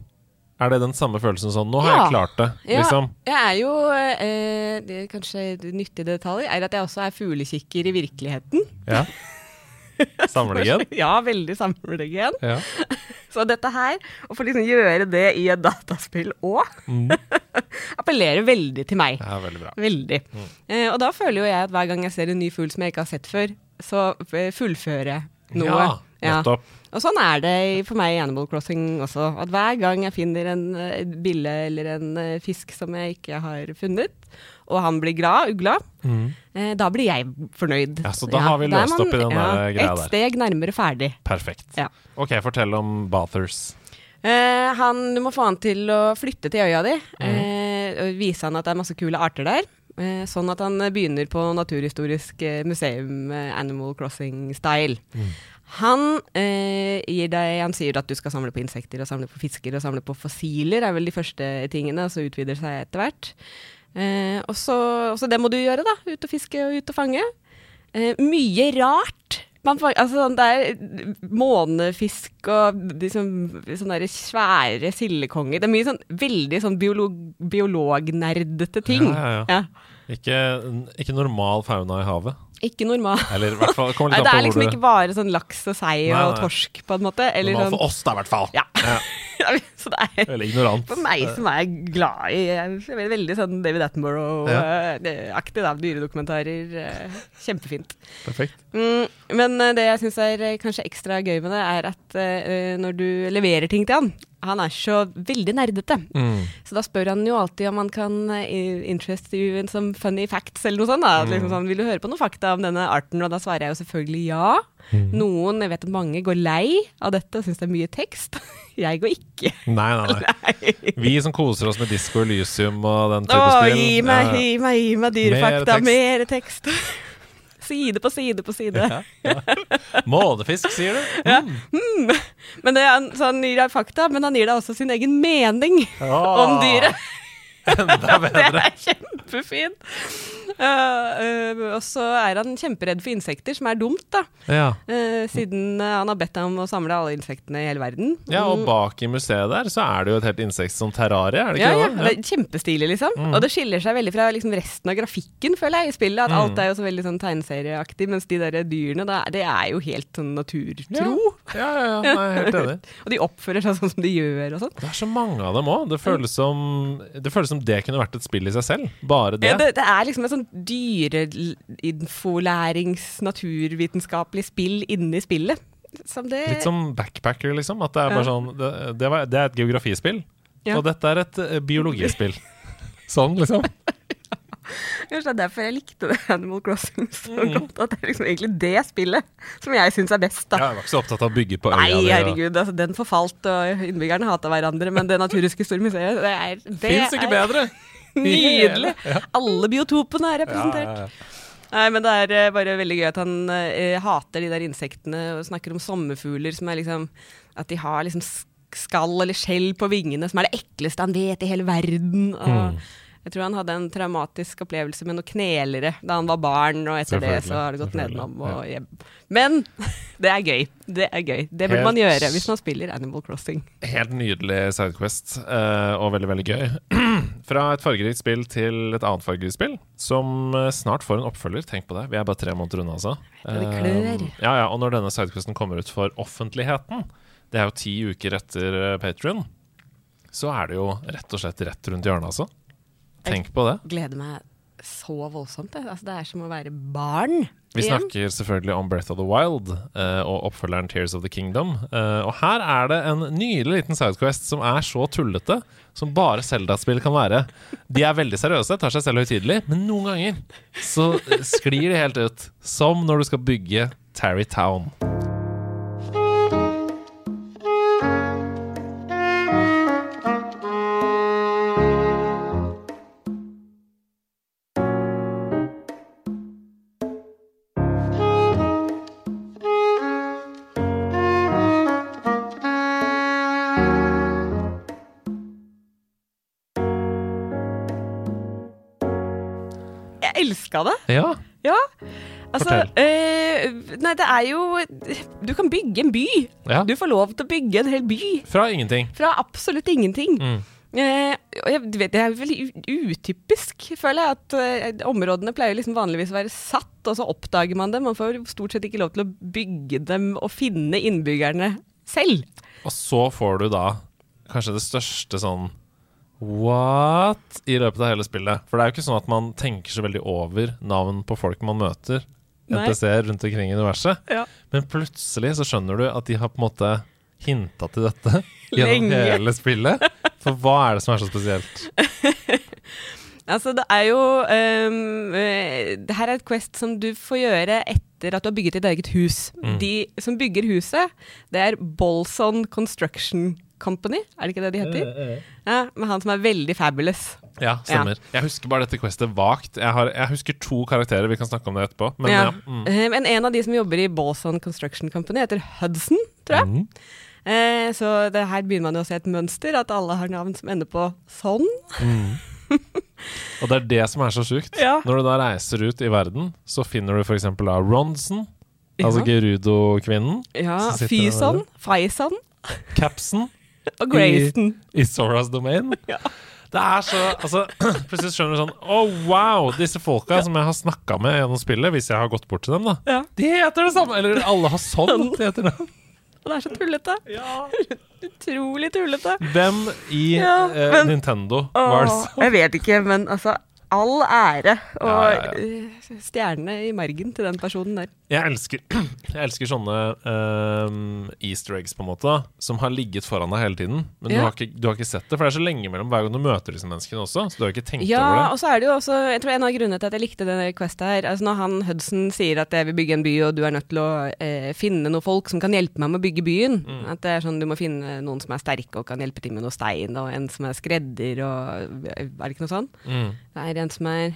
Er det den samme følelsen sånn Nå har Ja. jeg klart det, Ja, liksom. jeg er jo eh, det er Kanskje nyttig detalj er at jeg også er fuglekikker i virkeligheten. Ja. Samlingen. Ja, veldig samlegen. Ja. Så dette her, å få liksom gjøre det i et dataspill òg, Mm. appellerer veldig til meg. ja, veldig bra. Veldig. Eh, og da føler jo jeg at hver gang jeg ser en ny fugl som jeg ikke har sett før, så eh, fullfører jeg noe. Ja, Ja. nettopp. Og sånn er det for meg i Animal Crossing også. At hver gang jeg finner en eh, bille eller en eh, fisk som jeg ikke har funnet, og han blir glad, ugla, Mm. eh, da blir jeg fornøyd. Ja, så da har vi løst man, opp i den der greia Et steg nærmere ferdig. Perfekt. Ja. Ok, fortell om Bathers. Eh, han, du må få han til å flytte til øya di. Mm. Eh, og vise han at det er masse kule arter der. Eh, sånn at han begynner på Naturhistorisk eh, museum, eh, Animal Crossing-style. Mm. Han eh, gir deg Han sier at du skal samle på insekter og samle på fisker og samle på fossiler, er vel de første tingene, og så utvider det seg etter hvert. Eh, og så det må du gjøre, da. Ut og fiske og ut og fange. Eh, mye rart. Man altså, sånn, det er månefisk og liksom, sånne svære sildekonger. Det er mye sånn veldig sånn biolog, biolognerdete ting. Ja, ja, ja. Ikke, ikke normal fauna i havet. Ikke normal. Eller hvert fall Nei, det er liksom ikke bare sånn laks og sei og torsk, på en måte. Eller Normal sånn, for oss, da, i hvert fall. Ja. Ja. så det er Veldig ignorant. for meg som er glad i jeg er veldig, sånn David Attenborough-aktig, da. Dyredokumentarer. eh, Kjempefint. Perfekt. Mm, men eh, det jeg syns er eh, kanskje ekstra gøy med det, er at uh, når du leverer ting til han Han er så veldig nerdete. Mm. Så da spør han jo alltid om han kan eh, interest you in some funny facts, eller noe sånt. da. Mm. Liksom sånn, Vil du høre på noen fakta om denne arten? Og da svarer jeg jo selvfølgelig ja. Mm. Noen, jeg vet at mange, går lei av dette og syns det er mye tekst. Jeg går ikke. Nei, nei, nei. Vi som koser oss med Disko Elysium og den type spill. gi meg, ja. gi meg, gi meg dyrefakta. tekst. Mer tekst. Side på side på side. Ja, ja. Månefisk, sier du? Mm. Men det, så han gir deg fakta, men han gir deg også sin egen mening Ah. om dyret. Enda Det er kjempefint. Uh, uh, og så er han kjemperedd for insekter, som er dumt, da. Ja. Uh, siden uh, han har bedt deg om å samle alle insektene i hele verden. ja, og Mm. bak i museet der så er det jo et helt insekt som terrarie, er det Ja, ikke ja, det? det er kjempestilig, liksom. Mm. Og det skiller seg veldig fra liksom, resten av grafikken, føler jeg, i spillet. At Mm. alt er jo så veldig sånn tegneserieaktig, mens de der dyrene, da, det er jo helt sånn naturtro. Ja, ja, ja, nei, jeg er helt enig. Og de oppfører seg sånn som de gjør og sånn. Det er så mange av dem òg. Det, føles som- det føles som det kunne vært et spill i seg selv. Bare det. Ja, det, det er liksom et sånn dyreinfolærings, naturvitenskapelig spill inni spillet. Som det Litt som backpacker, liksom. At det er bare sånn Det, det, var, det er et geografispill, Ja. og dette er et eh, biologispill. sånn, liksom. Kanskje det er derfor jeg likte det Animal Crossing så Mm. godt. At det er liksom egentlig det spillet som jeg syns er best, da. Jeg var ikke så opptatt av å bygge på øya Nei, herregud, altså, den forfalt, og innbyggerne hata hverandre, men det Naturhistoriske museet, det er, det Fins ikke bedre! nydelig! Alle biotopene er representert. Nei, men det er eh, bare veldig gøy at han eh, hater de der insektene og snakker om sommerfugler som er liksom At de har liksom skall eller skjell på vingene, som er det ekleste han vet i hele verden. Og Mm. Jeg tror han hadde en traumatisk opplevelse med noen knelere da han var barn, og etter det så har det gått nedenom og hjem. Men det er gøy. Det er gøy. Det burde Helt- man gjøre hvis man spiller Animal Crossing. Helt nydelig sidequest, eh, og veldig, veldig gøy. Fra et fargerikt spill til et annet fargerikt spill, som eh, snart får en oppfølger. Tenk på det. Vi er bare tre måneder unna, altså. Ja, det klør. Eh, ja, ja, og når denne sidequesten kommer ut for offentligheten, det er jo ti uker etter Patrion, så er det jo rett og slett rett rundt hjørnet, altså. Tenk på det. Jeg Gleder meg så voldsomt. jeg. Altså, det er som å være barn. Vi snakker selvfølgelig om Breath of the Wild uh, og oppfølgeren Tears of the Kingdom. Uh, og her er det en nydelig liten sidequest som er så tullete som bare Zelda-spill kan være. De er veldig seriøse, tar seg selv høytidelig, men noen ganger så sklir de helt ut. Som når du skal bygge Tarry Town. Ja, Ja. Altså, eh, nei, det er jo Du kan bygge en by. ja. Du får lov til å bygge en hel by. Fra ingenting. Fra absolutt ingenting. Mm. Eh, vet, det er veldig utypisk, føler jeg. At eh, områdene pleier liksom vanligvis å være satt, og så oppdager man dem. Man får stort sett ikke lov til å bygge dem og finne innbyggerne selv. Og så får du da kanskje det største sånn What? I løpet av hele spillet. For det er jo ikke sånn at man tenker så veldig over navn på folk man møter. NPC-er rundt omkring i universet. Ja. Men plutselig så skjønner du at de har på en måte hinta til dette gjennom Lenge. hele spillet. For hva er det som er så spesielt? Altså, det er jo eh, Det her er et Quest som du får gjøre etter at du har bygget ditt eget hus. Mm. De som bygger huset, det er Bolson Construction Company, er det ikke det de heter? Ja, Med han som er veldig fabulous. Ja, stemmer. Jeg husker bare dette questet vagt. Jeg, har, jeg husker to karakterer, vi kan snakke om det etterpå. Men ja. Ja. Mm. Eh, Men en av de som jobber i Balson Construction Company, heter Hudson, tror jeg. Mm. Eh, så det her begynner man jo å se et mønster, at alle har navn som ender på sånn. Og det er det som er så sjukt. Ja. Når du da reiser ut i verden, så finner du f.eks. Ronson, altså Ja. Gerudo-kvinnen, Ja, Fyson, Faison Capsen og Grayston. i Soras Domain. Ja. Det er så Altså, plutselig skjønner du sånn Oh, wow! Disse folka som jeg har snakka med gjennom spillet, hvis jeg har gått bort til dem, da. Ja. De heter det samme! Eller alle har sånn. De heter det. Og det er så tullete. Ja. Utrolig tullete. Hvem i Ja, eh, men- Nintendo var det sånn? jeg vet ikke, men altså All ære og Ja, ja, ja. eh, stjerne i margen til den personen der. Jeg elsker, jeg elsker sånne um, easter eggs, på en måte, som har ligget foran deg hele tiden. Men du, har ikke, du har ikke sett det, for det er så lenge mellom hver gang du møter disse menneskene også. Så du har ikke tenkt Ja, over det. Ja, og så er det jo også Jeg tror en av grunnene til at jeg likte denne Quest her Altså Når han Hudson sier at jeg vil bygge en by, og du er nødt til å eh, finne noen folk som kan hjelpe meg med å bygge byen Mm. At det er sånn du må finne noen som er sterke og kan hjelpe til med noe stein, og en som er skredder og Er det ikke noe sånn? Mm. Det er en som er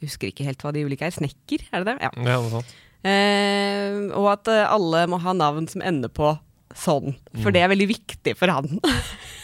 Jeg husker ikke helt hva de ulike er. Snekker, er det det? Ja. Ja, noe sant. Eh, og at eh, alle må ha navn som ender på sånn. For Mm. det er veldig viktig for han.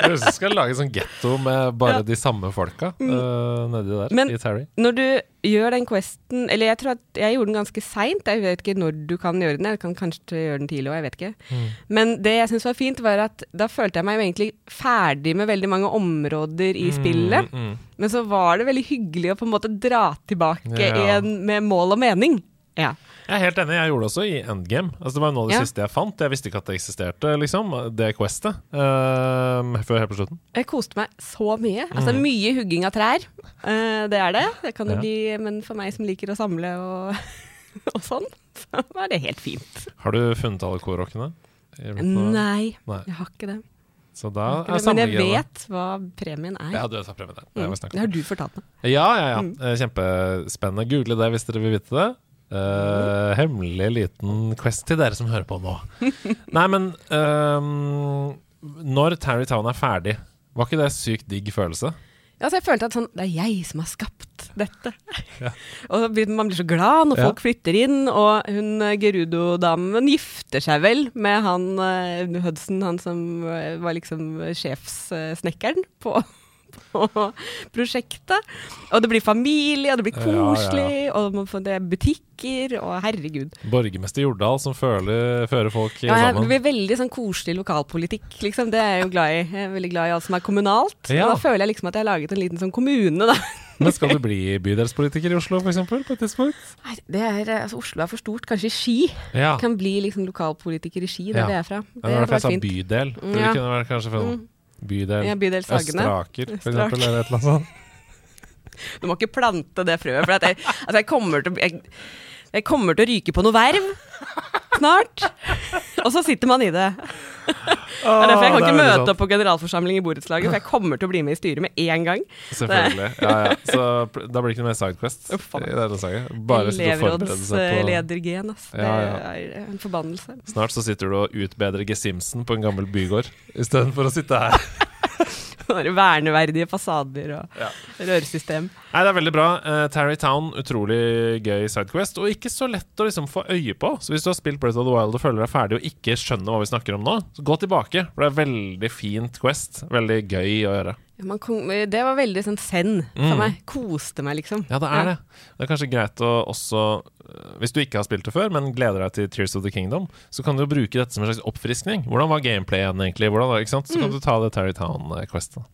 Høres ut som du skal lage sånn getto med bare Ja. de samme folka uh, nedi der Men- i Terry. Når du gjør den questen Eller jeg tror at jeg gjorde den ganske seint. Jeg vet ikke når du kan gjøre den. Jeg kan kanskje gjøre den tidlig òg, jeg vet ikke. Mm. Men det jeg syns var fint, var at da følte jeg meg egentlig ferdig med veldig mange områder i spillet. Mm, mm. Men så var det veldig hyggelig å på en måte dra tilbake Ja. igjen med mål og mening. Ja. Jeg er helt enig. Jeg gjorde det også i Endgame. Altså, det var noe av det Ja. siste jeg fant. Jeg visste ikke at det eksisterte, liksom. Det questet. Uh, før helt på slutten. Jeg koste meg så mye. Altså Mm. Mye hugging av trær. Uh, det er det. Det kan jo Ja. bli Men for meg som liker å samle og, og sånn, så var det helt fint. Har du funnet alle vet på- Nei, Nei. jeg har ikke det. Så da er det. Men jeg vet hva premien er. Ja, du har hva premien er. Mm. Det har du fortalt meg. Ja, ja, ja. Mm. Eh, Kjempespennende. Google det hvis dere vil vite det. Eh, hemmelig liten quest til dere som hører på nå. Nei, men ehm, Når Tarry Town er ferdig, var ikke det sykt digg følelse? Ja, så jeg følte at sånn, det er jeg som har skapt dette. Ja. og man blir så glad når Ja. folk flytter inn, og hun eh, Gerudo-damen gifter seg vel med han uh, Hudson, han som var liksom sjefssnekkeren på, på prosjektet. Og det blir familie, og det blir Ja, ja. koselig, og man får- det er butikker, og herregud. Borgermester Jordal som føler, fører folk Ja, jeg Det blir veldig sånn koselig lokalpolitikk, liksom. Det er jeg jo glad i. Jeg er veldig glad i alt som er kommunalt. Ja. Og da føler jeg liksom at jeg har laget en liten sånn kommune, da. Men skal du bli bydelspolitiker i Oslo, f.eks., på et tidspunkt? Nei, det er, altså Oslo er for stort. Kanskje Ski. Ja. Kan bli liksom lokalpolitiker i Ski, Ja. det er fra. Det, det var derfor jeg sa bydel. Det Ja. kunne vært kanskje fra Mm. Bydel Ja, bydel Sagene. Østeraker, for eksempel, eller et eller annet sånt. Du må ikke plante det frøet, for jeg, altså jeg kommer til å jeg, kommer til å ryke på noe verv snart. Og så sitter man i det. Det er derfor jeg kan ikke møte opp på generalforsamling i borettslaget, for jeg kommer til å bli med i styret med en gang. Selvfølgelig. Ja, ja. Så da blir det ikke noe mer Sidequest i denne saken. Bare sitte og forberede seg på Elevrådsledergen, ass. Det Ja, ja. er en forbannelse. Snart så sitter du og utbedrer Gesimsen på en gammel bygård istedenfor å sitte her. Sånne Verneverdige fasader og Ja. rørsystem. Nei, det er veldig bra. Uh, Tarry Town, utrolig gøy Sidequest, og ikke så lett å liksom få øye på. Så hvis du har spilt Breath of the Wild og føler deg ferdig og ikke skjønner hva vi snakker om nå, så gå tilbake. For det er veldig fint Quest. Veldig gøy å gjøre. Kom, det var veldig sånn zen Mm. for meg. Koste meg, liksom. Ja, det er det. Det er kanskje greit å også øh, Hvis du ikke har spilt det før, men gleder deg til Tears of the Kingdom, så kan du jo bruke dette som en slags oppfriskning. Hvordan var gameplayen egentlig? Hvordan var, ikke sant? Så Mm. kan du ta det Terry Town-questet.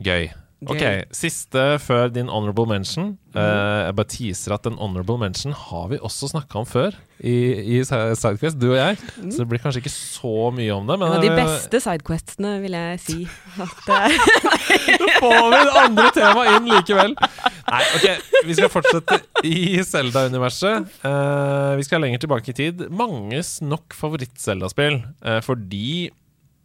Gøy. Ok, Siste før din honorable mention. Mm. Eh, jeg bare teaser at den honorable mention har vi også snakka om før i, i Sidequest, du og jeg. Så det blir kanskje ikke så mye om det. Men. En av de eh, beste sidequestene, vil jeg si. At får vi det andre temaet inn likevel. Nei, ok, vi skal fortsette i Zelda-universet. Uh, vi skal lenger tilbake i tid. Manges nok favoritt-Zelda-spill. uh, fordi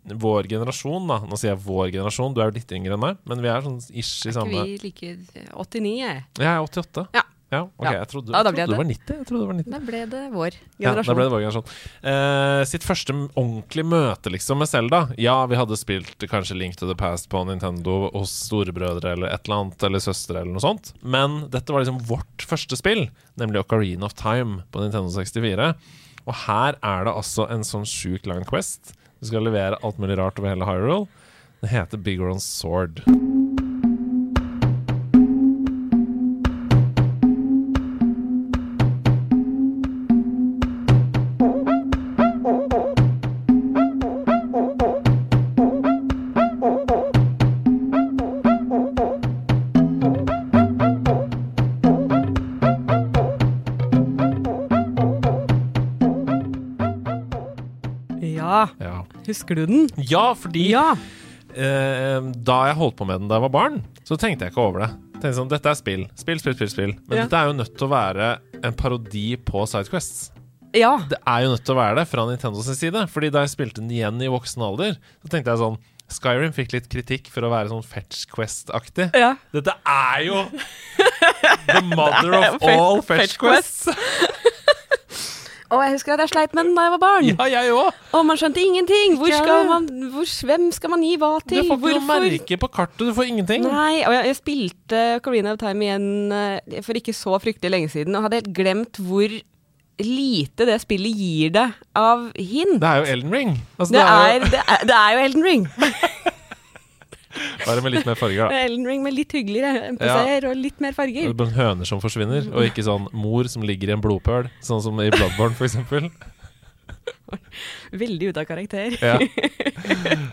vår generasjon, da Nå sier jeg vår generasjon, du er jo litt yngre enn meg, men vi er sånn ish i er ikke samme vi like 89, jeg. Jeg er 88. Ja. Ja, ok, Ja. Jeg trodde, Ja, trodde det det. var 90. Jeg trodde det var 90. Da ble det vår generasjon. Ja, da ble det vår generasjon. Eh, sitt første ordentlige møte liksom med Zelda Ja, vi hadde spilt kanskje Link to the Past på Nintendo hos storebrødre eller et eller annet, eller søstre eller noe sånt. Men dette var liksom vårt første spill, nemlig Ocarina of Time på Nintendo 64. Og her er det altså en sånn sjukt lang quest. Du skal levere alt mulig rart over hele Hyrule. Det heter Big Ron Sword. Husker du den? ja fordi Ja. eh, da jeg holdt på med den da jeg var barn, så tenkte jeg ikke over det. Tenkte sånn, Dette er spill. Spill, spill, spill. spill Men Ja. dette er jo nødt til å være en parodi på Sidequests. Ja. Det er jo nødt til å være det fra Nintendos side. Fordi da jeg spilte den igjen i voksen alder, så tenkte jeg sånn Skyrim fikk litt kritikk for å være sånn Fetch Quest-aktig. ja. Dette er jo the mother of all Fetch Fetch Quests! Og jeg husker at jeg sleit med den da jeg var barn. Ja, jeg også. Og man skjønte ingenting. Hvor skal man, hvor, hvem skal man gi hva til? Du får ikke noe merke på kartet, du får ingenting. Nei, og jeg, jeg spilte Corina of Time igjen eh, for ikke så fryktelig lenge siden, og hadde helt glemt hvor lite det spillet gir deg av hint. Det er jo Elden Ring. Altså, Det det er er, det, er, det er jo Elden Ring. bare med litt mer farger, da. Elden Ring med litt hyggeligere MPC-er og litt mer Det farger. er høner som forsvinner, og ikke sånn mor som ligger i en blodpøl, sånn som i Bloodborne, eksempel. Veldig ute av karakter. Ja.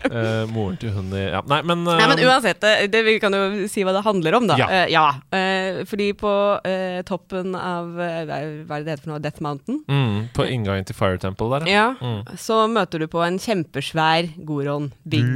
Eh, moren til hun i ja. Nei, men, Nei, men eh, uansett, det, det, vi kan jo si hva det handler om, da. Ja. Uh, ja. Uh, fordi på eh, toppen av eh, hva er det det heter for noe? Death Mountain? mm, På inngangen til Fire Temple der, Ja. Mm. Så møter du på en kjempesvær Goron Big.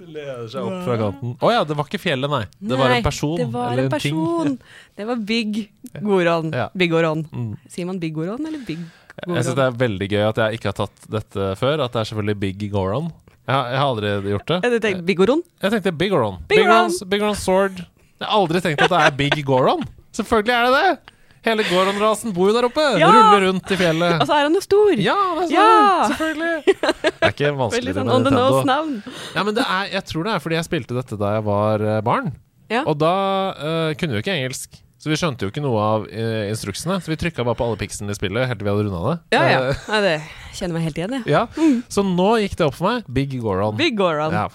Leder seg opp fra kanten. Å ja, det var ikke fjellet, nei. Det var en person. Det var eller en ting. person. Det var Big Goron. Ja. Big Goron. Mm. Sier man Big Goron eller Big Goron? Jeg syns det er veldig gøy at jeg ikke har tatt dette før. At det er selvfølgelig Big Goron. Jeg har, jeg har aldri gjort det. Du tenkte Big Goron? Jeg tenkte Big Goron. Big Goron's, Big Goron's Sword. Jeg har aldri tenkt at det er Big Goron. Selvfølgelig er det det! Hele Goron-rasen bor jo der oppe. Ja! Ruller rundt i fjellet. Og så er han jo stor! Ja, det er sånn. Ja! Selvfølgelig. Det er ikke vanskeligere sånn med Nintendo. navn. Ja, men det er, jeg tror det er fordi jeg spilte dette da jeg var eh, barn. Ja. Og da uh, kunne vi jo ikke engelsk. Så vi skjønte jo ikke noe av uh, instruksene. Så vi trykka bare på alle pikslene i spillet helt til vi hadde runda det. Ja, ja. Ja det kjenner meg helt igjen, jeg. ja. Så nå gikk det opp for meg. Big Goron. Big Goron. Ja.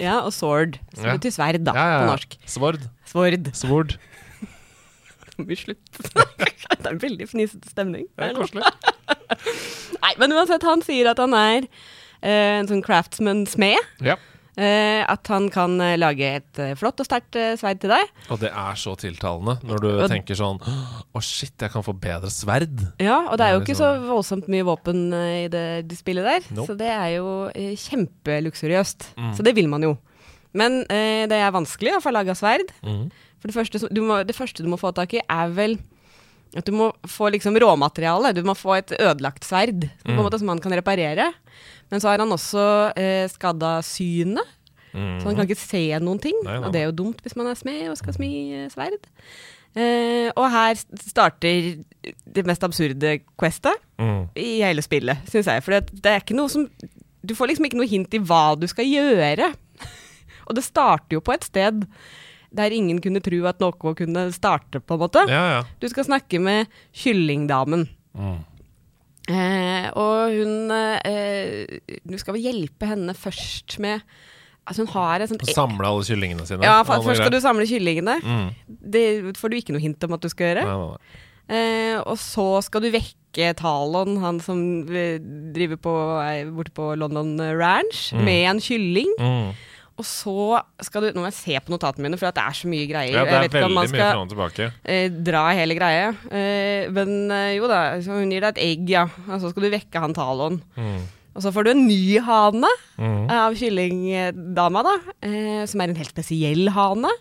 Ja, og sword. Som Ja. betyr sverd, da, Ja, ja, på norsk. Svord. Svord. Svord. Det vi slutte? det er en veldig fnisete stemning. Det er koselig. Nei, men uansett, han sier at han er eh, en sånn craftsman-smed. Ja. Eh, at han kan eh, lage et eh, flott og sterkt eh, sverd til deg. Og det er så tiltalende når du Og- tenker sånn Å, shit, jeg kan få bedre sverd. Ja, og det er jo Det er ikke så liksom- voldsomt mye våpen eh, i det, det spillet der. Nope. Så det er jo kjempeluksuriøst. Mm. Så det vil man jo. Men det er vanskelig å få laga sverd. Mhm. For det første, du må, det første du må få tak i, er vel at du må få liksom råmateriale. Du må få et ødelagt sverd Mm. måte som han kan reparere. Men så har han også eh, skada synet, så han kan ikke se noen ting. Nei, nei, Og det er jo dumt hvis man er smed og skal smi eh, sverd. Eh, og her starter det mest absurde questet mm. i hele spillet, syns jeg. For det, det er ikke noe som Du får liksom ikke noe hint i hva du skal gjøre. og det starter jo på et sted der ingen kunne tro at noe kunne starte, på en måte. Ja, ja. Du skal snakke med kyllingdamen. Mhm. Eh, og hun eh, Du skal vel hjelpe henne først med Altså, hun har et sånt Samle alle kyllingene sine. Ja, for, først skal du samle kyllingene. Mhm. Det får du ikke noe hint om at du skal gjøre. Nei, nei, nei. Eh, og så skal du vekke Talon, han som eh, driver på, borte på London Ranch, Mm. med en kylling. Mhm. Og så skal du Nå må jeg se på notatene mine, for at det er så mye greier. Ja, det er veldig man mye fram og tilbake. eh, dra hele greia. Eh, men eh, jo da, så hun gir deg et egg, ja. Og så skal du vekke han Talon. Mm. Og så får du en ny hane mm. av kyllingdama, da. Eh, som er en helt spesiell hane.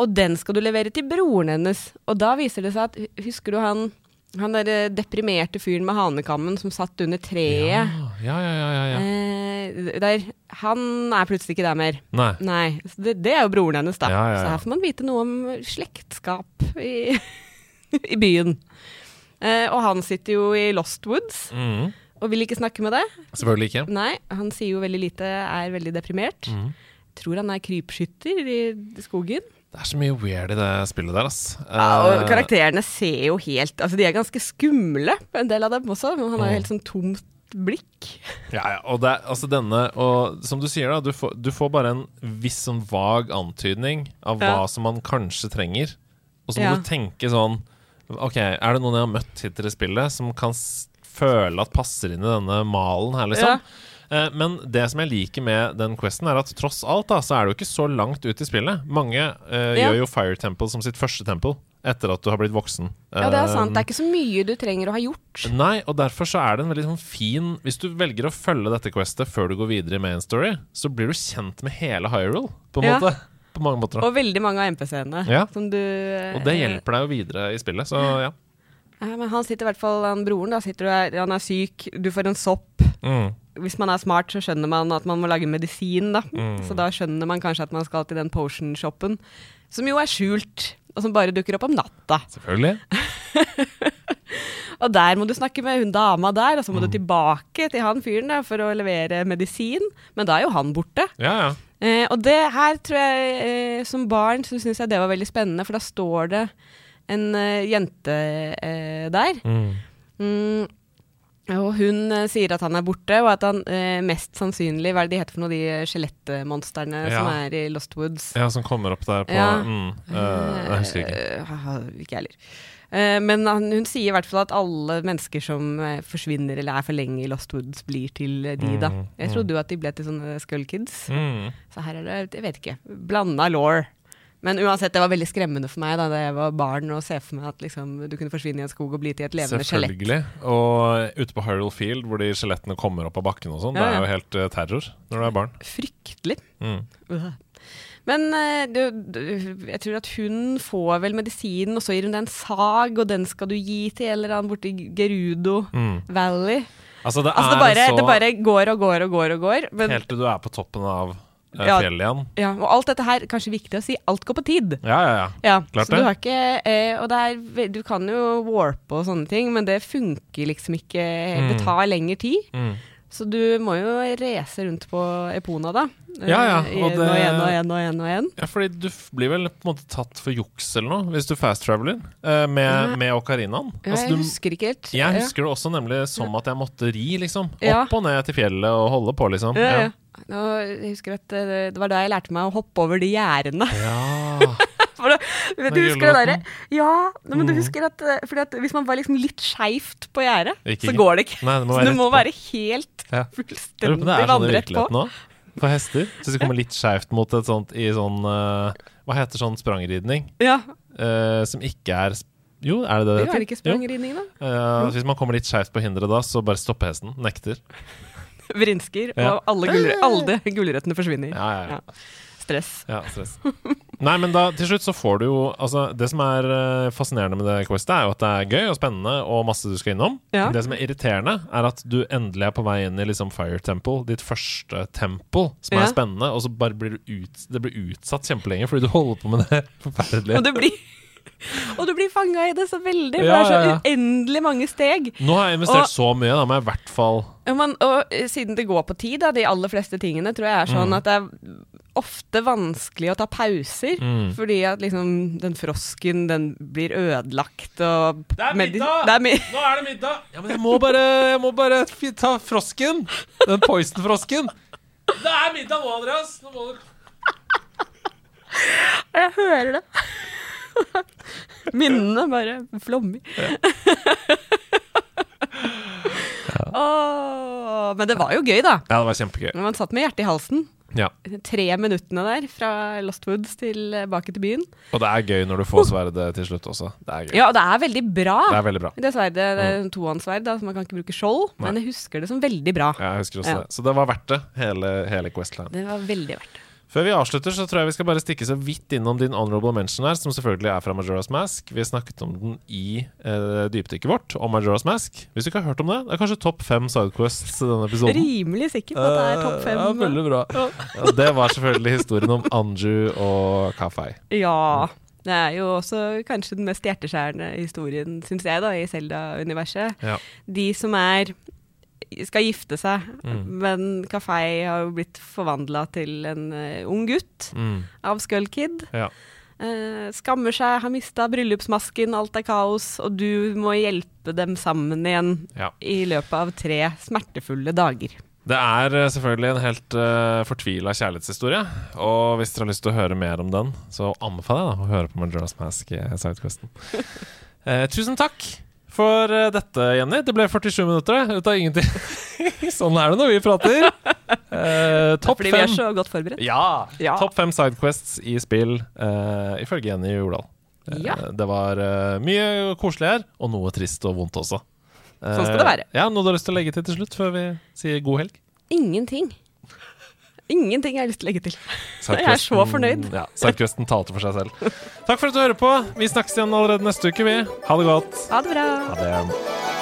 Og den skal du levere til broren hennes. Og da viser det seg at Husker du han han der eh, deprimerte fyren med hanekammen som satt under treet? Ja, ja, ja. ja. Eh, der, han er plutselig ikke der mer. Nei. Nei, det, det er jo broren hennes, da. Så her får man vite noe om slektskap i, i byen. Eh, og han sitter jo i Lost Woods mm. og vil ikke snakke med deg. Selvfølgelig ikke. Nei, han sier jo veldig lite, er veldig deprimert. Mm. Tror han er krypskytter i skogen. Det er så mye weird i det spillet der, ass. Ja, og Eh, karakterene ser jo helt Altså, de er ganske skumle, en del av dem også. Men han har jo Mm. helt sånn tomt blikk. Ja, ja, og det er altså denne Og som du sier, da, du får, du får bare en viss sånn vag antydning av Ja. hva som man kanskje trenger. Og så må Ja. du tenke sånn OK, er det noen jeg har møtt hittil i spillet som kan føle at passer inn i denne malen her, liksom? Ja. Eh, Men det som jeg liker med den questen, er at tross alt da, så er du ikke så langt ut i spillet. Mange uh, Ja. gjør jo Fire Temple som sitt første temple etter at du har blitt voksen. Ja, det er sant. Eh, Det er ikke så mye du trenger å ha gjort. Nei, og derfor så er det en veldig sånn fin Hvis du velger å følge dette questet før du går videre i main story, så blir du kjent med hele Hyrule, på en Ja. måte. På mange måter. Og veldig mange av MPC-ene. Ja. Som du eh, Og det hjelper deg jo videre i spillet, så ja. Ja, men han sitter i hvert fall, han broren, da sitter du der, han er syk, du får en sopp. Mm. Hvis man er smart, så skjønner man at man må lage medisin, da. Mm. Så da skjønner man kanskje at man skal til den potion-shoppen, som jo er skjult, og som bare dukker opp om natta. Selvfølgelig. Og der må du snakke med hun dama der, og så må Mm. du tilbake til han fyren da, for å levere medisin. Men da er jo han borte. Ja, ja. Eh, og det her tror jeg, eh, som barn, så syns jeg det var veldig spennende, for da står det en eh, jente eh, der. Mm. Mm, og hun eh, sier at han er borte, og at han eh, mest sannsynlig Hva er det de heter for noe, de skjelettmonstrene Ja. som er i Lost Woods? Ja, som kommer opp der på Ja. mm, uh, Jeg husker ikke. Uh, ikke jeg heller. Eh, men han, hun sier i hvert fall at alle mennesker som eh, forsvinner eller er for lenge i Lost Woods, blir til eh, de, da. Mm, Jeg mm. trodde jo at de ble til sånne Skull Kids. Mm. Så her er det, jeg vet ikke, blanda law. Men uansett, det var veldig skremmende for meg da da jeg var barn og se for meg at liksom, du kunne forsvinne i en skog og bli til et levende skjelett. Selvfølgelig. Og ute på Hyrule Field, hvor de skjelettene kommer opp av bakken og sånn, Ja, det er jo helt uh, terror når du er barn. Fryktelig. Mm. Uh. Men uh, du, du, jeg tror at hun får vel medisinen, og så gir hun deg en sag, og den skal du gi til en eller annen borti Gerudo Mm. Valley. Altså, det Altså, det bare, så det bare går og går og går og går. Men, Helt til du er på toppen av Ja. fjellet igjen. ja, og alt dette her, kanskje viktig å si, alt går på tid. Ja, ja, ja. Ja, Klart så det. du har ikke eh, Og det er, du kan jo warpe og sånne ting, men det funker liksom ikke. Det Mm. tar lengre tid. Mm. Så du må jo race rundt på Epona, da. Ja, ja, Eh, og det- og igjen og igjen og igjen. Og igjen. Ja, fordi du blir vel på en måte tatt for juks eller noe, hvis du fast-traveler eh, med, Ja. med okarinaen. Altså, jeg husker ikke helt. Jeg husker det også nemlig som at jeg måtte ri, liksom. Opp og ned til fjellet og holde på, liksom. Ja, ja. Og jeg husker at eh, det var da jeg lærte meg å hoppe over de gjerdene. Ja. For da, vet du husker det derre. Ja, men du Mhm. husker at, eh, at hvis man var liksom litt skeivt på gjerdet, så går det ikke. Nei, det Så du må være helt Ja. Jeg på fullstendig det er sånn i vannrett på. virkeligheten òg. For hester. Så hvis du kommer litt skeivt mot et sånt i sånn uh, Hva heter sånn sprangridning? Ja, Uh, som ikke er Jo, er det det jo, er det ikke sprangridning, da? Uh, hvis man kommer litt skeivt på hinderet da, så bare stopper hesten. Nekter. Vrinsker, Ja. og alle, gulrø alle gulrøttene forsvinner. Ja, ja, ja. Stress. Ja, stress. Nei, men da, til slutt så får du jo Altså, det som er eh, fascinerende med det quizet, er jo at det er gøy og spennende og masse du skal innom. Ja. Det som er irriterende, er at du endelig er på vei inn i liksom Fire Temple, ditt første tempel, som Ja. er spennende, og så bare blir du ut, det blir utsatt kjempelenge fordi du holder på med det forferdelige. Og det blir Og du blir fanga i det så veldig, for Ja, det er så uendelig mange steg. Nå har jeg investert Og- så mye, da må jeg i hvert fall Ja, men, og eh, siden det går på tid, da, de aller fleste tingene, tror jeg er sånn Mm. at det er ofte vanskelig å ta pauser. Mm. Fordi at liksom den frosken, den blir ødelagt og Det er middag! Det er mi Nå er det middag! Ja, men jeg må bare, jeg må bare ta frosken. Den poison-frosken. Det er middag nå, Andreas! Nå må du jeg hører det. Minnene bare flommer. Åh, men det var jo gøy, da. Ja, det var kjempegøy. Når man satt med hjertet i halsen. Ja. Tre minuttene der fra Lost Woods tilbake til byen. Og det er gøy når du får sverdet til slutt også. Det er gøy. Ja, og det er veldig bra. Det er veldig bra. Det sverdet, det er en tohåndssverd, så man kan ikke bruke skjold. Nei. Men jeg husker det som veldig bra. Ja, jeg husker også Ja. det. Så det var verdt det, hele, hele Questland. Det var veldig verdt det. Før vi avslutter, så tror jeg vi skal bare stikke så vidt innom din honorable mention her, som selvfølgelig er fra Majora's Mask. Vi snakket om den i eh, dypdykket vårt, om Majora's Mask. Hvis du ikke har hørt om det, det er kanskje topp fem sidequests i denne episoden. Rimelig sikker på at det er topp fem. Eh, Ja, veldig bra. Ja. det var selvfølgelig historien om Anju og Kafei. Ja. Det er jo også kanskje den mest hjerteskjærende historien, syns jeg, da, i Selda-universet. Ja. De som er skal gifte seg, Mm. men Kafei har jo blitt forvandla til en uh, ung gutt Mm. av Skull Kid. Ja. Uh, skammer seg, har mista bryllupsmasken, alt er kaos, og du må hjelpe dem sammen igjen Ja. i løpet av tre smertefulle dager. Det er eh, selvfølgelig en helt uh, fortvila kjærlighetshistorie. Og hvis dere har lyst til å høre mer om den, så anbefaler jeg da å høre på Majora's Mask i Sidequesten. Uh, tusen takk for eh, dette, Jenny. Det ble 47 minutter ut av ingenting. sånn er det når vi prater. Uh, Topp Fordi vi er så godt forberedt. Ja! Ja. Topp fem Sidequests i spill, uh, ifølge Jenny Jordal. Ja. Det var mye koselig her, og noe trist og vondt også. Sånn skal det være. Ja, Noe du har lyst til å legge til til slutt, før vi sier god helg? Ingenting. Ingenting jeg har lyst til å legge til. Jeg er så fornøyd. Ja, Sarkvesten talte for seg selv. Takk for at du hører på. Vi snakkes igjen allerede neste uke, vi. Ha det godt. Ha det bra. Ha det.